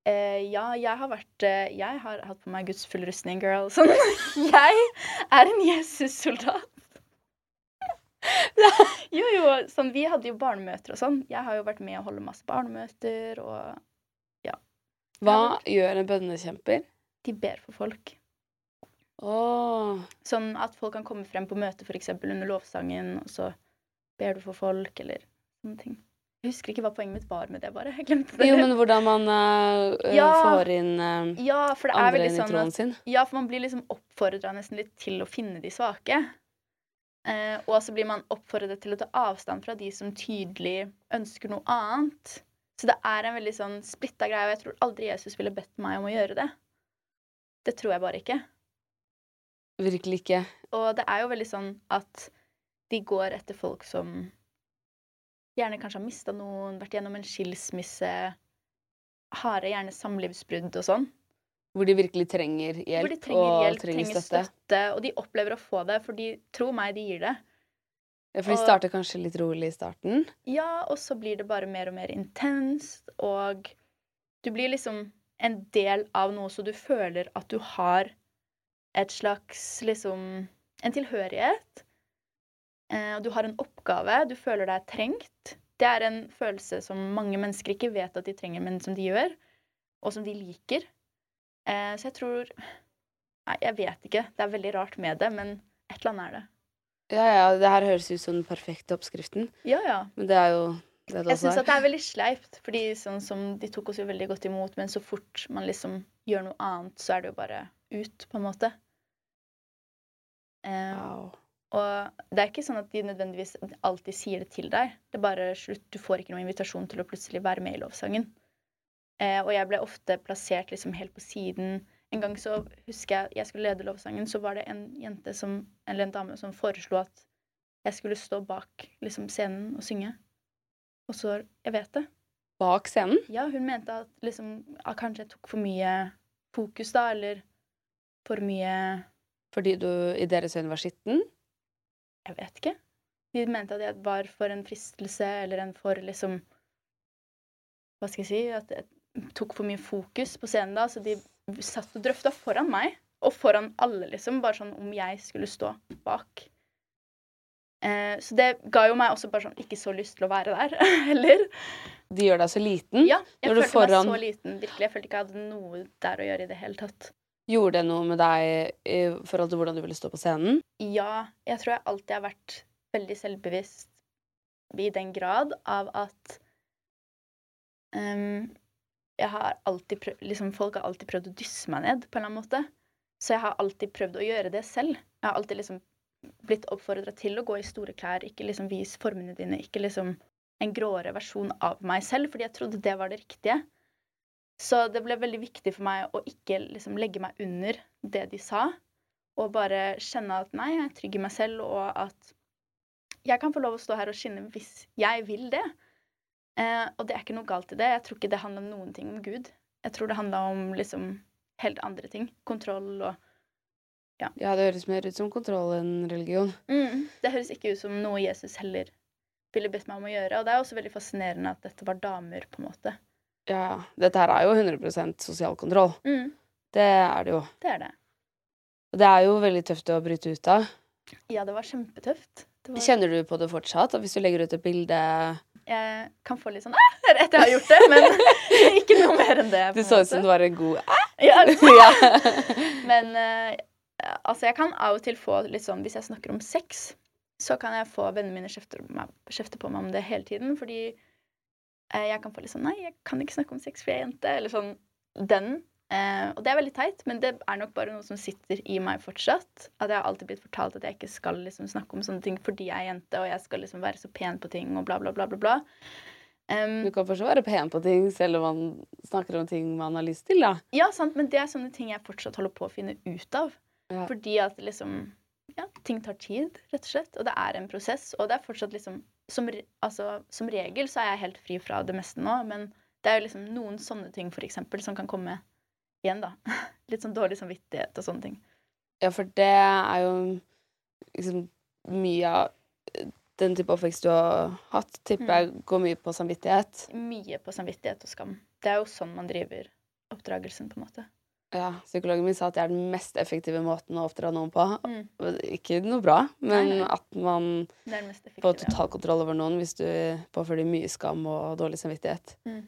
Eh, ja, jeg har vært Jeg har hatt på meg Guds full rustning, girl. Sånn. jeg er en Jesus-soldat. Jo, jo. Sånn, vi hadde jo barnemøter og sånn. Jeg har jo vært med å holde masse barnemøter, og ja. Hva gjør en bønnekjemper? de ber for folk. Åh, Sånn at folk kan komme frem på møte, f.eks. under lovsangen, og så ber du for folk, eller sånne ting. Jeg husker ikke hva poenget mitt var med det, bare. Jeg glemte det. Jo, men hvordan man uh, Ja. får inn uh, ja, andre inn i sånn troen at sin. Ja, for man blir liksom oppfordra nesten litt til å finne de svake. Eh, og så blir man oppfordret til å ta avstand fra de som tydelig ønsker noe annet. Så det er en veldig sånn splitta greie, og jeg tror aldri Jesus ville bedt meg om å gjøre det. Det tror jeg bare ikke. Virkelig ikke. Og det er jo veldig sånn at de går etter folk som gjerne kanskje har mista noen, vært gjennom en skilsmisse, har gjerne samlivsbrudd og sånn. Hvor de virkelig trenger hjelp, Hvor de trenger og hjelp, trenger, trenger støtte. støtte. og de opplever å få det, for de tror meg, de gir det. Ja, for de Og- starter kanskje litt rolig i starten. Ja, og så blir det bare mer og mer intenst, og du blir liksom en del av noe, så du føler at du har et slags liksom En tilhørighet. Eh, og du har en oppgave, du føler deg trengt. Det er en følelse som mange mennesker ikke vet at de trenger, men som de gjør, og som de liker. Eh, så jeg tror Nei, jeg vet ikke. Det er veldig rart med det, men et eller annet er det. Ja, ja, det her høres ut som den perfekte oppskriften. Ja, ja. Men det er jo det Jeg også syns det er veldig sleipt, fordi sånn som de tok oss jo veldig godt imot, men så fort man liksom gjør noe annet, så er det jo bare ut, på en måte. Eh, Wow. og det er ikke sånn at de nødvendigvis alltid sier det til deg. Det er bare slutt. Du får ikke noen invitasjon til å plutselig være med i lovsangen. Eh, og jeg ble ofte plassert liksom helt på siden. En gang så husker jeg jeg skulle lede lovsangen, så var det en jente som, eller en dame som foreslo at jeg skulle stå bak liksom, scenen og synge. Og så Jeg vet det. Bak scenen? Ja, hun mente at liksom at kanskje jeg tok for mye fokus, da, eller for mye Fordi du i deres øyne var skitten? Jeg vet ikke. De mente at jeg var for en fristelse, eller en for liksom Hva skal jeg si? At jeg tok for mye fokus på scenen da, så de satt og drøfta foran meg. Og foran alle, liksom. Bare sånn om jeg skulle stå bak. Eh, så det ga jo meg også bare sånn ikke så lyst til å være der heller. De gjør deg så liten. Ja, jeg følte foran- meg så liten. Virkelig. Jeg følte ikke jeg hadde noe der å gjøre i det hele tatt. Gjorde det noe med deg i forhold til hvordan du ville stå på scenen? Ja, jeg tror jeg alltid har vært veldig selvbevisst i den grad av at ehm, jeg har alltid prøvd, liksom Folk har alltid prøvd å dysse meg ned på en eller annen måte. Så jeg har alltid prøvd å gjøre det selv. Jeg har alltid liksom blitt oppfordra til å gå i store klær, ikke liksom vis formene dine, ikke liksom en gråere versjon av meg selv, fordi jeg trodde det var det riktige. Så det ble veldig viktig for meg å ikke liksom legge meg under det de sa, og bare kjenne at nei, jeg er trygg i meg selv, og at jeg kan få lov å stå her og skinne hvis jeg vil det. Eh, og det er ikke noe galt i det. Jeg tror ikke det handla noen ting om Gud. Jeg tror det handla om liksom helt andre ting. Kontroll og Ja, det høres mer ut som kontroll enn religion. mm, Det høres ikke ut som noe Jesus heller ville bedt meg om å gjøre. Og det er også veldig fascinerende at dette var damer, på en måte. Ja, dette her er jo 100 sosial kontroll. Mm, Det er det jo. det er det. Og det er jo veldig tøft å bryte ut av. Ja, det var kjempetøft. Det var, Kjenner du på det fortsatt? At hvis du legger ut et bilde jeg kan få litt sånn «Æ!» etter jeg har gjort det, men ikke noe mer enn det. Du så ut som du var en god Ja, Ja. Men eh, altså, jeg kan av og til få litt sånn Hvis jeg snakker om sex, så kan jeg få vennene mine kjefte, kjefte på meg om det hele tiden. Fordi eh, jeg kan få litt sånn Nei, jeg kan ikke snakke om sex, for jeg er jente. Eller sånn den. Eh, og det er veldig teit, men det er nok bare noe som sitter i meg fortsatt. At jeg har alltid blitt fortalt at jeg ikke skal liksom snakke om sånne ting fordi jeg er jente, og jeg skal liksom være så pen på ting og bla, bla, bla, bla. bla. Um, Du kan fortsatt være pen på ting selv om man snakker om ting man har lyst til, da. Ja, sant, men det er sånne ting jeg fortsatt holder på å finne ut av. Ja. Fordi at liksom Ja, ting tar tid, rett og slett. Og det er en prosess. Og det er fortsatt liksom Som, altså, som regel så er jeg helt fri fra det meste nå, men det er jo liksom noen sånne ting, for eksempel, som kan komme igjen, da. Litt sånn dårlig samvittighet og sånne ting. Ja, for det er jo liksom mye av den type oppvekst du har hatt, tipper jeg går mye på samvittighet. Mye på samvittighet og skam. Det er jo sånn man driver oppdragelsen, på en måte. Ja, Psykologen min sa at det er den mest effektive måten å oppdra noen på. Mm. Ikke noe bra, men Nei, nei. at man får totalkontroll over noen hvis du påfører dem mye skam og dårlig samvittighet. Mm.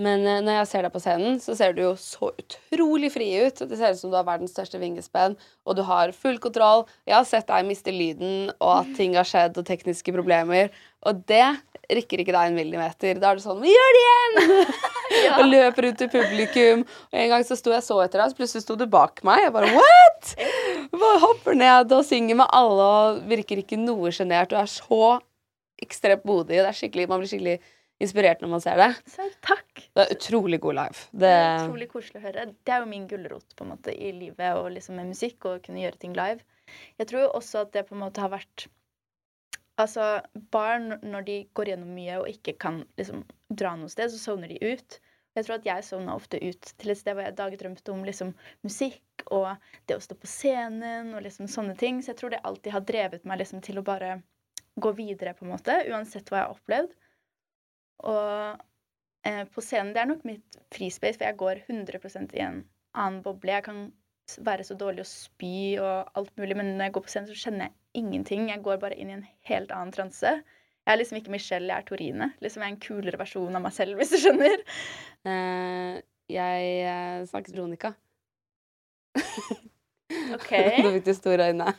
Men eh, når jeg ser deg på scenen, så ser du jo så utrolig fri ut. Det ser ut som du har verdens største vingespenn, og du har full kontroll. Jeg har sett deg miste lyden, og at ting har skjedd, og tekniske problemer. Og det rikker ikke deg en millimeter. Da er det sånn Vi gjør det igjen! Og løper ut til publikum. Og en gang så sto jeg så etter deg, så plutselig sto du bak meg. Jeg bare What?! Bare hopper ned og synger med alle og virker ikke noe sjenert. Du er så ekstremt modig. Det er skikkelig, man blir skikkelig inspirert når man ser det. Så takk. Det er utrolig god live. Det Det, er utrolig koselig å høre. Det er jo min gulrot på en måte i livet og liksom med musikk og kunne gjøre ting live. Jeg tror også at det på en måte har vært Altså, barn når de går gjennom mye og ikke kan liksom dra noe sted, så sovner de ut. Jeg tror at jeg sovna ofte ut til et sted hvor jeg dagdrømte om liksom musikk og det å stå på scenen og liksom sånne ting. Så jeg tror det alltid har drevet meg liksom til å bare gå videre, på en måte, uansett hva jeg har opplevd. Og eh, på scenen, det er nok mitt frispace, for jeg går 100 i en annen boble. Jeg kan være så dårlig å spy og alt mulig, men når jeg går på scenen, så kjenner jeg ingenting. Jeg går bare inn i en helt annen transe. Jeg er liksom ikke Michelle, jeg er Torine. Liksom Jeg er en kulere versjon av meg selv, hvis du skjønner. Uh, jeg snakker snakket Veronica. OK. Nå fikk du store øyne.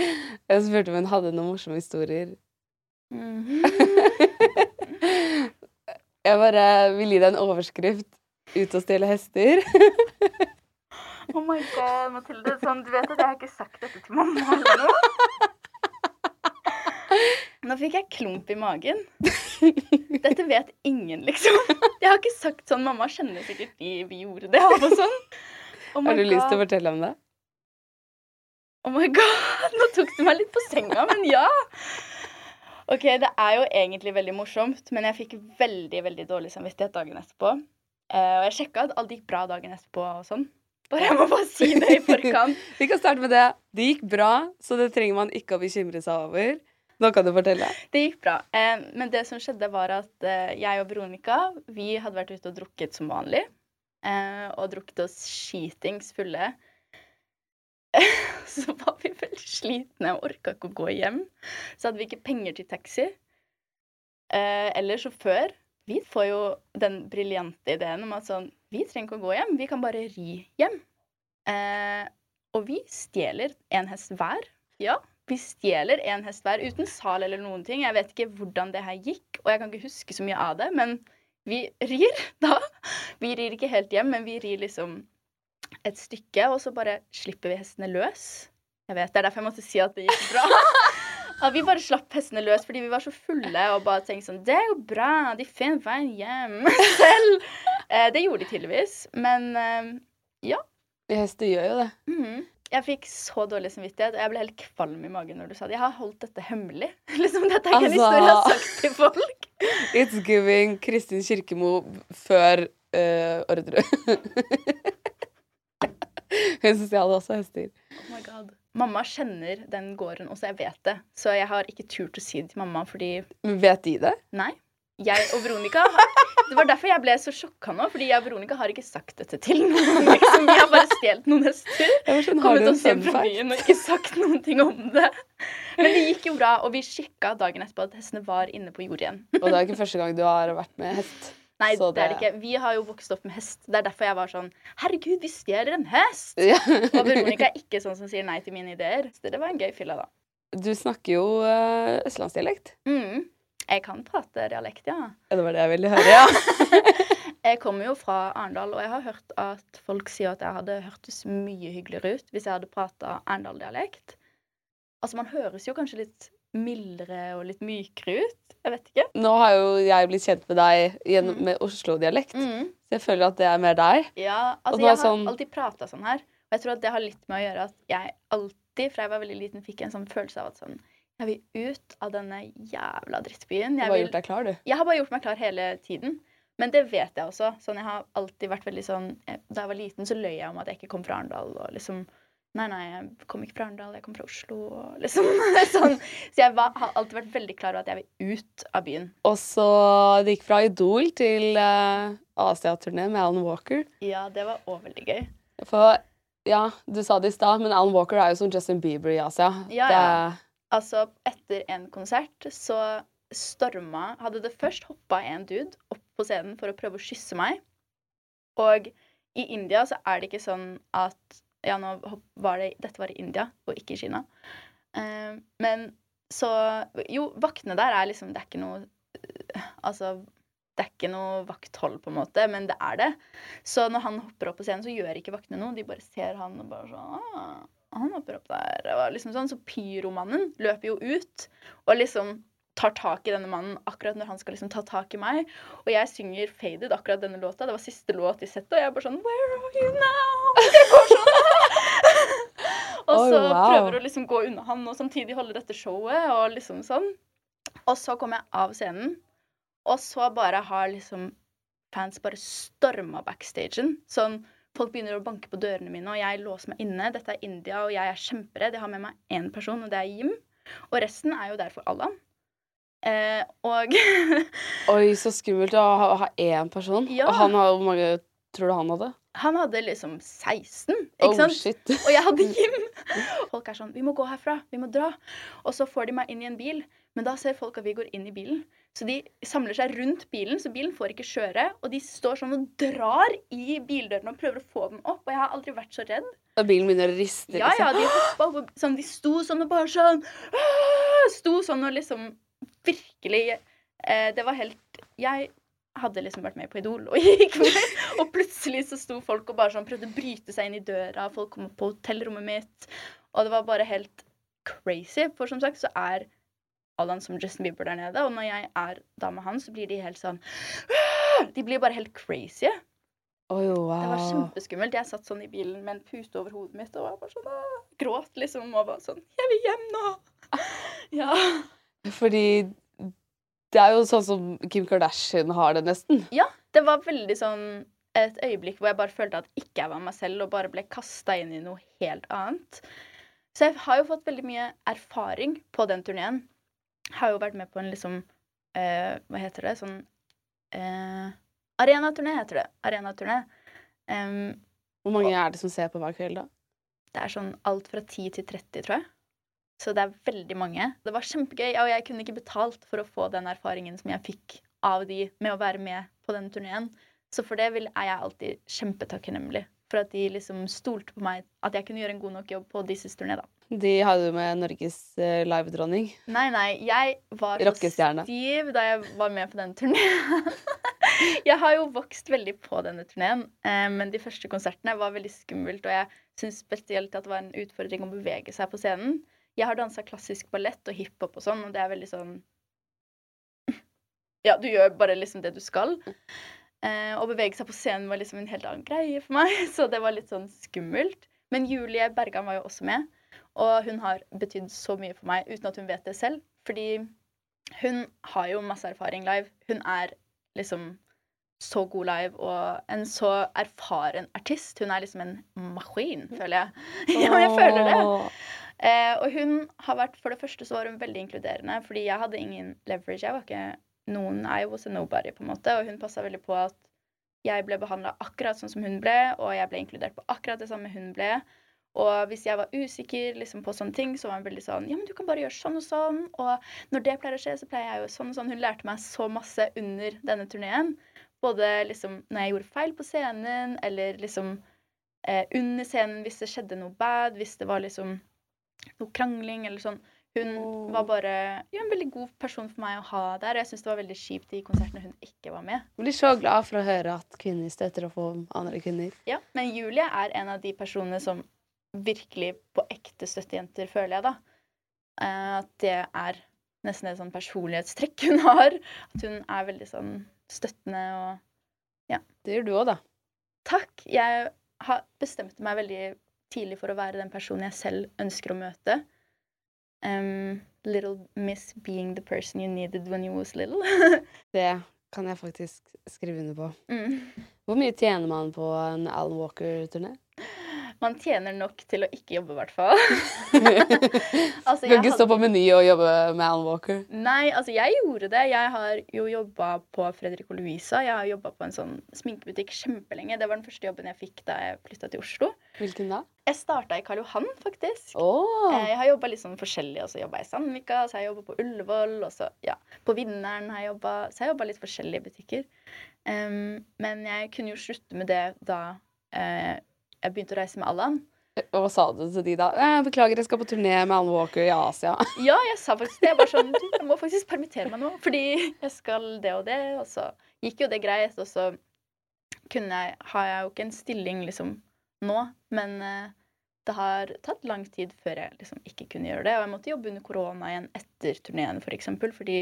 Jeg spurte om hun hadde noen morsomme historier. Mhm. Jeg bare vil gi deg en overskrift. Ut og stjele hester. Oh my god, Mathilde. Sånn, du vet at jeg har ikke sagt dette til mamma eller noe? Nå fikk jeg klump i magen. Dette vet ingen, liksom. Jeg har ikke sagt sånn. Mamma kjenner sikkert de vi gjorde det av og sånn. Oh Har du lyst til å fortelle om det? Oh my god, nå tok du meg litt på senga, men ja. Ok, det er jo egentlig veldig morsomt, men jeg fikk veldig, veldig dårlig samvittighet dagen etterpå. Uh, og jeg sjekka at alt gikk bra dagen etterpå og sånn. Bare jeg må bare si det i forkant. Vi kan starte med det. Det gikk bra, så det trenger man ikke å bekymre seg over. Nå kan du fortelle. Det gikk bra. Uh, men det som skjedde, var at uh, jeg og Veronica vi hadde vært ute og drukket som vanlig. Og drukket oss skitings fulle. Så var vi veldig slitne og orka ikke å gå hjem. Så hadde vi ikke penger til taxi. Eh, eller sjåfør. Vi får jo den briljante ideen om at sånn Vi trenger ikke å gå hjem, vi kan bare ri hjem. Eh, og vi stjeler en hest hver. Ja, vi stjeler en hest hver uten sal eller noen ting. Jeg vet ikke hvordan det her gikk, og jeg kan ikke huske så mye av det, men vi rir da. Vi rir ikke helt hjem, men vi rir liksom et stykke, og så bare slipper vi hestene løs. Jeg vet, Det er derfor jeg måtte si at det gikk bra. At vi bare slapp hestene løs fordi vi var så fulle og bare tenkte sånn Det er jo bra, de finner veien hjem selv. Eh, det gjorde de tydeligvis, men eh, ja. Hester gjør jo det. Mhm. Jeg fikk så dårlig samvittighet, og jeg ble helt kvalm i magen når du sa det. Jeg har holdt dette hemmelig. Liksom, Dette er ikke en Altså- historie jeg har sagt til folk. It's giving Kristin Kirkemo før uh, Orderud. Hun stjal også hester. Oh my god. Mamma kjenner den gården, og så jeg vet det. Så jeg har ikke turt å si det til mamma, fordi Vet de det? Nei. Jeg og Veronica har, Det var derfor jeg ble så sjokka nå, fordi jeg og Veronica har ikke sagt dette til noen. Liksom. Vi har bare stjålet noen hester. Sånn, Kommet oss hjem fra byen og ikke sagt noen ting om det. Men det gikk jo bra, og vi sjekka dagen etterpå at hestene var inne på jord igjen. Og det er ikke første gang du har vært med hest. Nei, Så det er det det- ikke. Vi har jo vokst opp med hest. Det er derfor jeg var sånn Herregud, vi stjeler en hest! Ja. Og Veronica er ikke sånn som sier nei til mine ideer. Så det var en gøy fylla, da. Du snakker jo uh, østlandsdialekt. Mm. Jeg kan prate dialekt, ja. Ja, det var det jeg ville høre, ja. Jeg kommer jo fra Arendal, og jeg har hørt at folk sier at jeg hadde hørtes mye hyggeligere ut hvis jeg hadde prata Arendal-dialekt. Altså, man høres jo kanskje litt mildere og litt mykere ut. Jeg vet ikke. Nå har jo jeg blitt kjent med deg gjennom, Mm. med Oslo-dialekt, Mm. så jeg føler at det er mer deg. Ja, altså jeg har sånn- alltid prata sånn her. Og jeg tror at det har litt med å gjøre at jeg alltid, fra jeg var veldig liten, fikk en sånn følelse av at sånn Jeg vil ut av denne jævla drittbyen. Du Jeg, har vil, gjort deg klar, du. jeg har bare gjort meg klar hele tiden. Men det vet jeg også. Sånn, jeg har alltid vært veldig sånn eh, Da jeg var liten, så løy jeg om at jeg ikke kom fra Arendal. Og liksom Nei, nei, jeg kom ikke fra Arendal, jeg kom fra Oslo. Og liksom sånn. Så jeg var, har alltid vært veldig klar over at jeg vil ut av byen. Og så det gikk fra Idol til uh, Asia-turné med Alan Walker. Ja, det var òg veldig gøy. For ja, du sa det i stad, men Alan Walker er jo som Justin Bieber i Asia. Ja, ja. Det... Altså, etter en konsert så storma Hadde det først hoppa en dude opp på scenen for å prøve å kysse meg. Og i India så er det ikke sånn at Ja, nå var det Dette var i India, og ikke i Kina. Eh, men så Jo, vaktene der er liksom Det er ikke noe eh, Altså det er ikke noe vakthold, på en måte, men det er det. Så når han hopper opp på scenen, så gjør ikke vaktene noe. De bare ser han og bare sånn ah, Han hopper opp der. Og liksom sånn. Så pyromannen løper jo ut og liksom tar tak i denne mannen akkurat når han skal liksom ta tak i meg. Og jeg synger 'Faded', akkurat denne låta. Det var siste låt i settet, og jeg er bare sånn Where are you now? Jeg går sånn. og så så wow. prøver å liksom gå unna han og samtidig holde dette showet og liksom sånn. Og så kommer jeg av scenen, og så bare har liksom fans bare storma backstagen. Sånn Folk begynner å banke på dørene mine, og jeg låser meg inne. Dette er India, og jeg er kjemperedd. Jeg har med meg én person, og det er Jim. Og resten er jo der for Allan. Eh, og Oi, så skummelt å ha, ha én person. Ja. Og han har Hvor mange tror du han hadde? han hadde liksom 16, ikke oh, sant? shit. Og jeg hadde Jim. Folk er sånn 'Vi må gå herfra. Vi må dra.' Og så får de meg inn i en bil. Men da ser folk at vi går inn i bilen. Så de samler seg rundt bilen, så bilen får ikke kjøre. Og de står sånn og drar i bildørene og prøver å få den opp. Og jeg har aldri vært så redd. Og bilen begynner å riste, Ja, ja, liksom. de hoppa opp, og sånn, de sto sånn og bare sånn Sto sånn og liksom virkelig eh, Det var helt Jeg hadde liksom vært med på Idol og gikk med, og plutselig så sto folk og bare sånn prøvde å bryte seg inn i døra, folk kom på hotellrommet mitt, og det var bare helt crazy. For som sagt så er Alan som Justin Bieber der nede, og når jeg er da med han, så blir de helt sånn De blir bare helt crazy. Oh, wow. Det var kjempeskummelt. Jeg satt sånn i bilen med en pute over hodet mitt og var bare sånn Gråt liksom og var sånn Jeg vil hjem nå! Ja. Fordi det er jo sånn som Kim Kardashian har det, nesten. ja. Det var veldig sånn et øyeblikk hvor jeg bare følte at ikke jeg var meg selv, og bare ble kasta inn i noe helt annet. Så jeg har jo fått veldig mye erfaring på den turneen. Har jo vært med på en liksom eh, Hva heter det? Sånn eh, Arenaturné heter det. Arenaturné. Um, Hvor mange er det som ser på hver kveld, da? Det er sånn alt fra 10 til 30, tror jeg. Så det er veldig mange. Det var kjempegøy, og jeg kunne ikke betalt for å få den erfaringen som jeg fikk av de med å være med på den turneen. Så for det er jeg alltid kjempetakknemlig. For at de liksom stolte på meg, at jeg kunne gjøre en god nok jobb på Disses is turné, da. De hadde du med Norges uh, livedronning. Nei, nei, jeg var så stiv da jeg var med på den turneen. jeg har jo vokst veldig på denne turneen, eh, men de første konsertene var veldig skummelt, og jeg syns spesielt at det var en utfordring å bevege seg på scenen. Jeg har dansa klassisk ballett og hiphop og sånn, og det er veldig sånn Ja, du gjør bare liksom det du skal. Eh, å bevege seg på scenen var liksom en helt annen greie for meg, så det var litt sånn skummelt. Men Julie Bergan var jo også med, og hun har betydd så mye for meg uten at hun vet det selv. Fordi hun har jo masse erfaring live. Hun er liksom så god live og en så erfaren artist. Hun er liksom en maskin, føler jeg. ja, jeg føler det. Eh, og hun har vært, for det første så var hun veldig inkluderende, fordi jeg hadde ingen leverage. Jeg var ikke noen, I was a nobody, på en måte, og hun passa veldig på at jeg ble behandla akkurat sånn som hun ble, og jeg ble inkludert på akkurat det samme hun ble. Og hvis jeg var usikker liksom, på sånne ting, så var hun veldig sånn Ja, men du kan bare gjøre sånn og sånn. Og når det pleier å skje, så pleier jeg jo sånn og sånn. Hun lærte meg så masse under denne turneen. Både liksom når jeg gjorde feil på scenen, eller liksom eh, under scenen hvis det skjedde noe bad, hvis det var liksom noe krangling eller sånn. Hun oh. var bare ja, en veldig god person for meg å ha der. Jeg syns det var veldig kjipt i konsertene hun ikke var med. Jeg blir så glad for å høre at kvinner støtter opp om andre kvinner. Ja, Men Julie er en av de personene som virkelig på ekte støtter jenter, føler jeg, da. Eh, At det er nesten et sånn personlighetstrekk hun har. At hun er veldig sånn støttende og ja. Det gjør du òg, da. Takk. Jeg har bestemte meg veldig tidlig for å være den personen jeg selv ønsker å møte. Um, little miss being the person you needed when you was little. Det kan jeg faktisk skrive under på. mm. Hvor mye tjener man på en Alan Walker-turné? Man tjener nok til å ikke jobbe, i hvert fall. altså, Du kan ikke stå på Meny og jobbe med Alan Walker. Nei, altså jeg gjorde det. Jeg har jo jobba på Fredrik og Louisa. Jeg har jobba på en sånn sminkebutikk kjempelenge. Det var den første jobben jeg fikk da jeg flytta til Oslo. Hvilken da? Jeg starta i Karl Johan, faktisk. Eh, Jeg har jobba litt sånn forskjellig. Og så jobba i Sandvika, så har jeg jobba på Ullevål, og så ja, på Vinneren har jeg jobba Så jeg jobba litt forskjellige butikker. Um, men jeg kunne jo slutte med det da eh, jeg begynte å reise med Allan. Hva sa du til de da? Eh, beklager, jeg skal på turné med Alan Walker i Asia. Ja, jeg sa faktisk det. Jeg bare sånn, jeg må faktisk permittere meg nå, fordi jeg skal det og det. Og så gikk jo det greit, og så kunne jeg, har jeg jo ikke en stilling liksom nå, men eh, det har tatt lang tid før jeg liksom ikke kunne gjøre det. Og jeg måtte jobbe under korona igjen etter turneen, for eksempel, fordi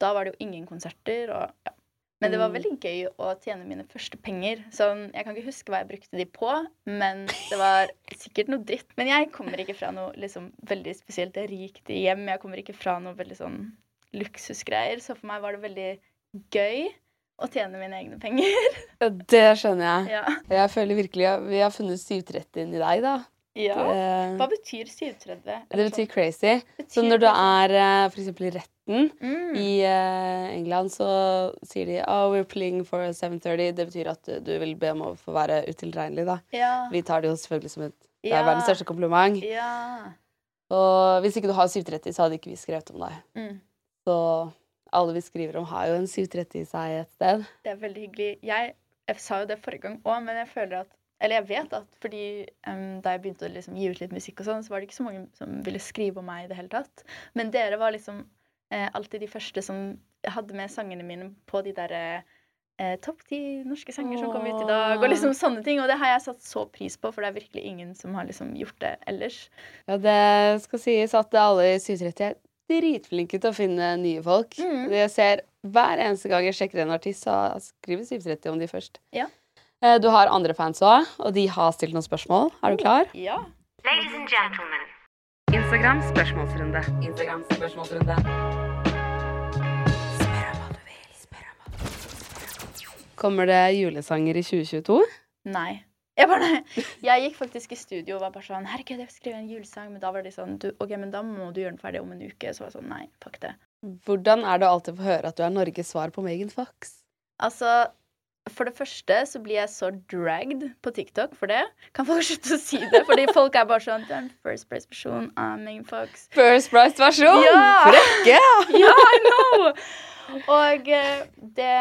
da var det jo ingen konserter. og ja. Men det var Mm. veldig gøy å tjene mine første penger. Sånn, jeg kan ikke huske hva jeg brukte de på, men det var sikkert noe dritt. Men jeg kommer ikke fra noe liksom, veldig spesielt rikt hjem. Jeg kommer ikke fra noe veldig sånn luksusgreier. Så for meg var det veldig gøy å tjene mine egne penger. Ja, Det skjønner jeg. ja. Jeg føler virkelig at vi har funnet 730 i deg, da. Ja. Det, Hva betyr 730? det betyr crazy. Betyr Så når du sånn- er eh, for eksempel i retten mm. i eh, England, så sier de oh, we're pleading for 730. Det betyr at du, vil be om å få være utilregnelig, da. Ja. Vi tar det jo selvfølgelig som et Det er verdens største kompliment. Ja. Og hvis ikke du har 730, så hadde ikke vi skrevet om deg. Mm. Så alle vi skriver om, har jo en 730 i seg et sted. Det er veldig hyggelig. Jeg, jeg sa jo det forrige gang òg, men jeg føler at Eller jeg vet at fordi um, da jeg begynte å liksom gi ut litt musikk, og sånn, så var det ikke så mange som ville skrive om meg i det hele tatt. Men dere var liksom eh, alltid de første som hadde med sangene mine på de derre eh, topp ti norske sanger som kom ut i dag, og liksom sånne ting. Og det har jeg satt så pris på, for det er virkelig ingen som har liksom gjort det ellers. Ja, det skal sies at alle i 730 er dritflinke til å finne nye folk. Mm. Jeg ser Hver eneste gang jeg sjekker en artist, så skriver 730 om de først. Ja. Eh, Du har andre fans òg, og de har stilt noen spørsmål. Er du klar? Ja. Ladies and gentlemen. Instagram spørsmålsrunde. Instagram spørsmålsrunde. Spør om hva du vil. Spør om hva du vil. Kommer det julesanger i 2022? Nei. Jeg, bare, jeg gikk faktisk i studio og var bare sånn Herregud, jeg vil skrive en julesang. Men da var de sånn du, OK, men da må du gjøre den ferdig om en uke. Så var jeg sånn Nei, fuck det. Hvordan er det å alltid få høre at du er Norges svar på Megan Fox? Altså, for det første så blir jeg så dragged på TikTok for det. Kan folk slutte å si det? Fordi folk er bare sånn First price-versjon av Megan Fox. First Price-versjon! Ja! Frekke! Ja, I know! Og eh, det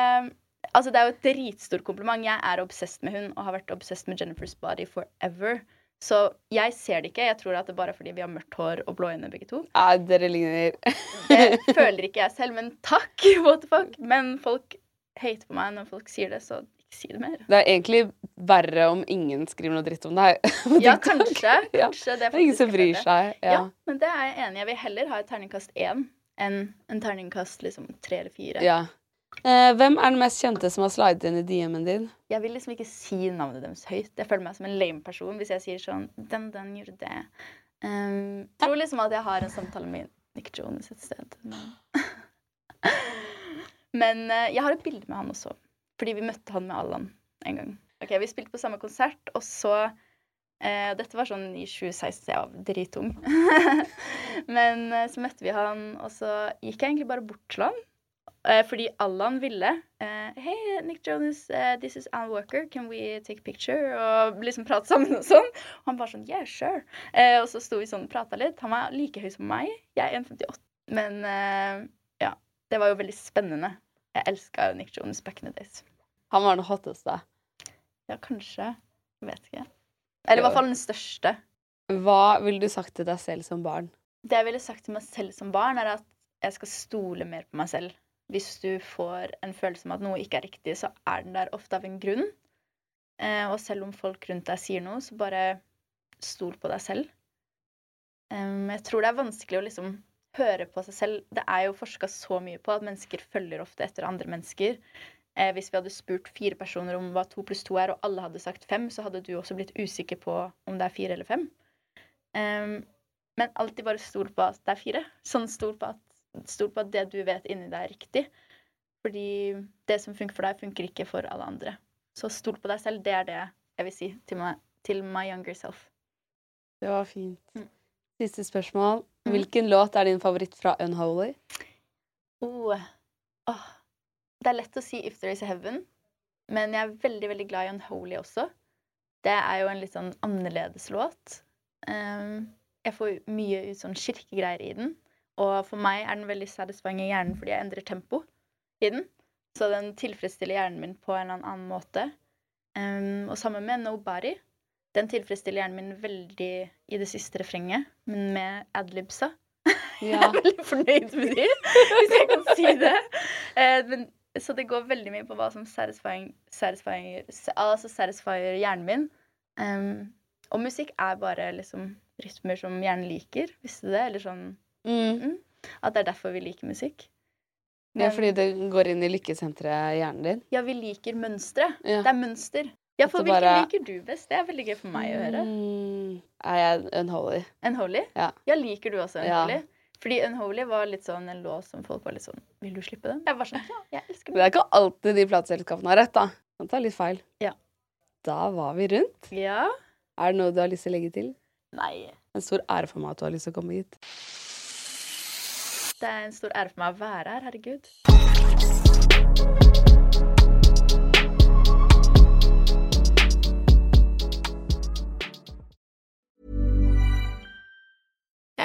Altså, det er jo et dritstor kompliment. Jeg er obsessed med hun og har vært obsessed med Jennifer's Body forever. Så jeg ser det ikke. Jeg tror at det er bare fordi vi har mørkt hår og blå øyne begge to. Ja, dere ligner Det føler ikke jeg selv, men takk! What the fuck? Men folk hater på meg når folk sier det, så ikke si det mer. Det er egentlig verre om ingen skriver noe dritt om deg. Ja, TikTok. kanskje. Ja. kanskje det er ingen som bryr seg. Ja. Ja. men det er jeg enig i. Jeg vil heller ha et terningkast én enn en terningkast liksom tre eller fire. Ja. Eh, hvem er den mest kjente som har slidet inn i DM-en din? Jeg vil liksom ikke si navnet deres høyt. Jeg føler meg som en lame person hvis jeg sier sånn Den, den gjorde det. Um, tror liksom at jeg har en samtale med Nick Jones et sted. Men, men eh, jeg har et bilde med han også. Fordi vi møtte han med Allan en gang. Ok, Vi spilte på samme konsert, og så eh, Dette var sånn i 2016, så jeg var dritung. men eh, så møtte vi han, og så gikk jeg egentlig bare bort til han. Eh, fordi Allan ville eh, Hei, Nick Jonas, uh, this is Alan Walker. Can we take a picture? Og liksom prate sammen og sånn. Og han bare sånn Yeah, sure. Og så sto vi sånn og prata litt. Han var like høy som meg. Jeg er 1,58. Men det var jo veldig spennende. Jeg elska Nick Jones back in the days. Han var den hotteste. Ja, kanskje. Jeg vet ikke. Eller i hvert fall den største. Hva ville du sagt til deg selv som barn? Det jeg ville sagt til meg selv som barn, er at jeg skal stole mer på meg selv. Hvis du får en følelse om at noe ikke er riktig, så er den der ofte av en grunn. Eh, og selv om folk rundt deg sier noe, så bare stol på deg selv. Jeg tror det er vanskelig å liksom høre på seg selv. Det er jo forska så mye på at mennesker følger ofte etter andre mennesker. Eh, hvis vi hadde spurt fire personer om hva to pluss to er, og alle hadde sagt fem, så hadde du også blitt usikker på om det er fire eller fem. Um, men alltid bare stol på at det er fire. Sånn stol på at, stol på at det du vet inni deg, er riktig. Fordi det som funker for deg, funker ikke for alle andre. Så stol på deg selv. Det er det jeg vil si til, meg, til my younger self. Det var fint. Mm. Siste spørsmål. Mm. Hvilken låt er din favoritt fra Unholy? Oh. Oh. Det er lett å si 'If There Is a Heaven', men jeg er veldig veldig glad i 'Unholy' også. Det er jo en litt sånn annerledes låt. Um, jeg får mye ut sånn kirkegreier i den. Og for meg er den veldig satisfying i hjernen fordi jeg endrer tempo i den. Så den tilfredsstiller hjernen min på en eller annen måte. Um, og sammen med 'Nobody'. Den tilfredsstiller hjernen min veldig i det siste refrenget, men med adlibsa. Jeg er veldig fornøyd med de, hvis jeg kan si det. Eh, men, så det går veldig mye på hva som satisfying, satisfying, altså satisfyer hjernen min. Um, og musikk er bare liksom rytmer som hjernen liker. Visste du det? Eller sånn Mm. at det er derfor vi liker musikk. Ja, Men- fordi det går inn i lykkesenteret i hjernen din. Ja, vi liker mønstre. Ja. Det er mønster. Ja, for hvilken bare- liker du best? Det er veldig gøy for meg å høre. Mm. Er jeg Unholy? Unholy? Ja. liker du også Ja. Unholy? Fordi Unholy var litt sånn en låt som folk var litt sånn Vil du slippe den? Jeg var sånn, ja, jeg elsker Det er ikke alltid de plateselskapene har rett, da. Man tar litt feil. Ja. Da var vi rundt. Ja? Er det noe du har lyst til å legge til? Nei. En stor ære for meg at du har lyst til å komme hit. Det er en stor ære for meg å være her, herregud.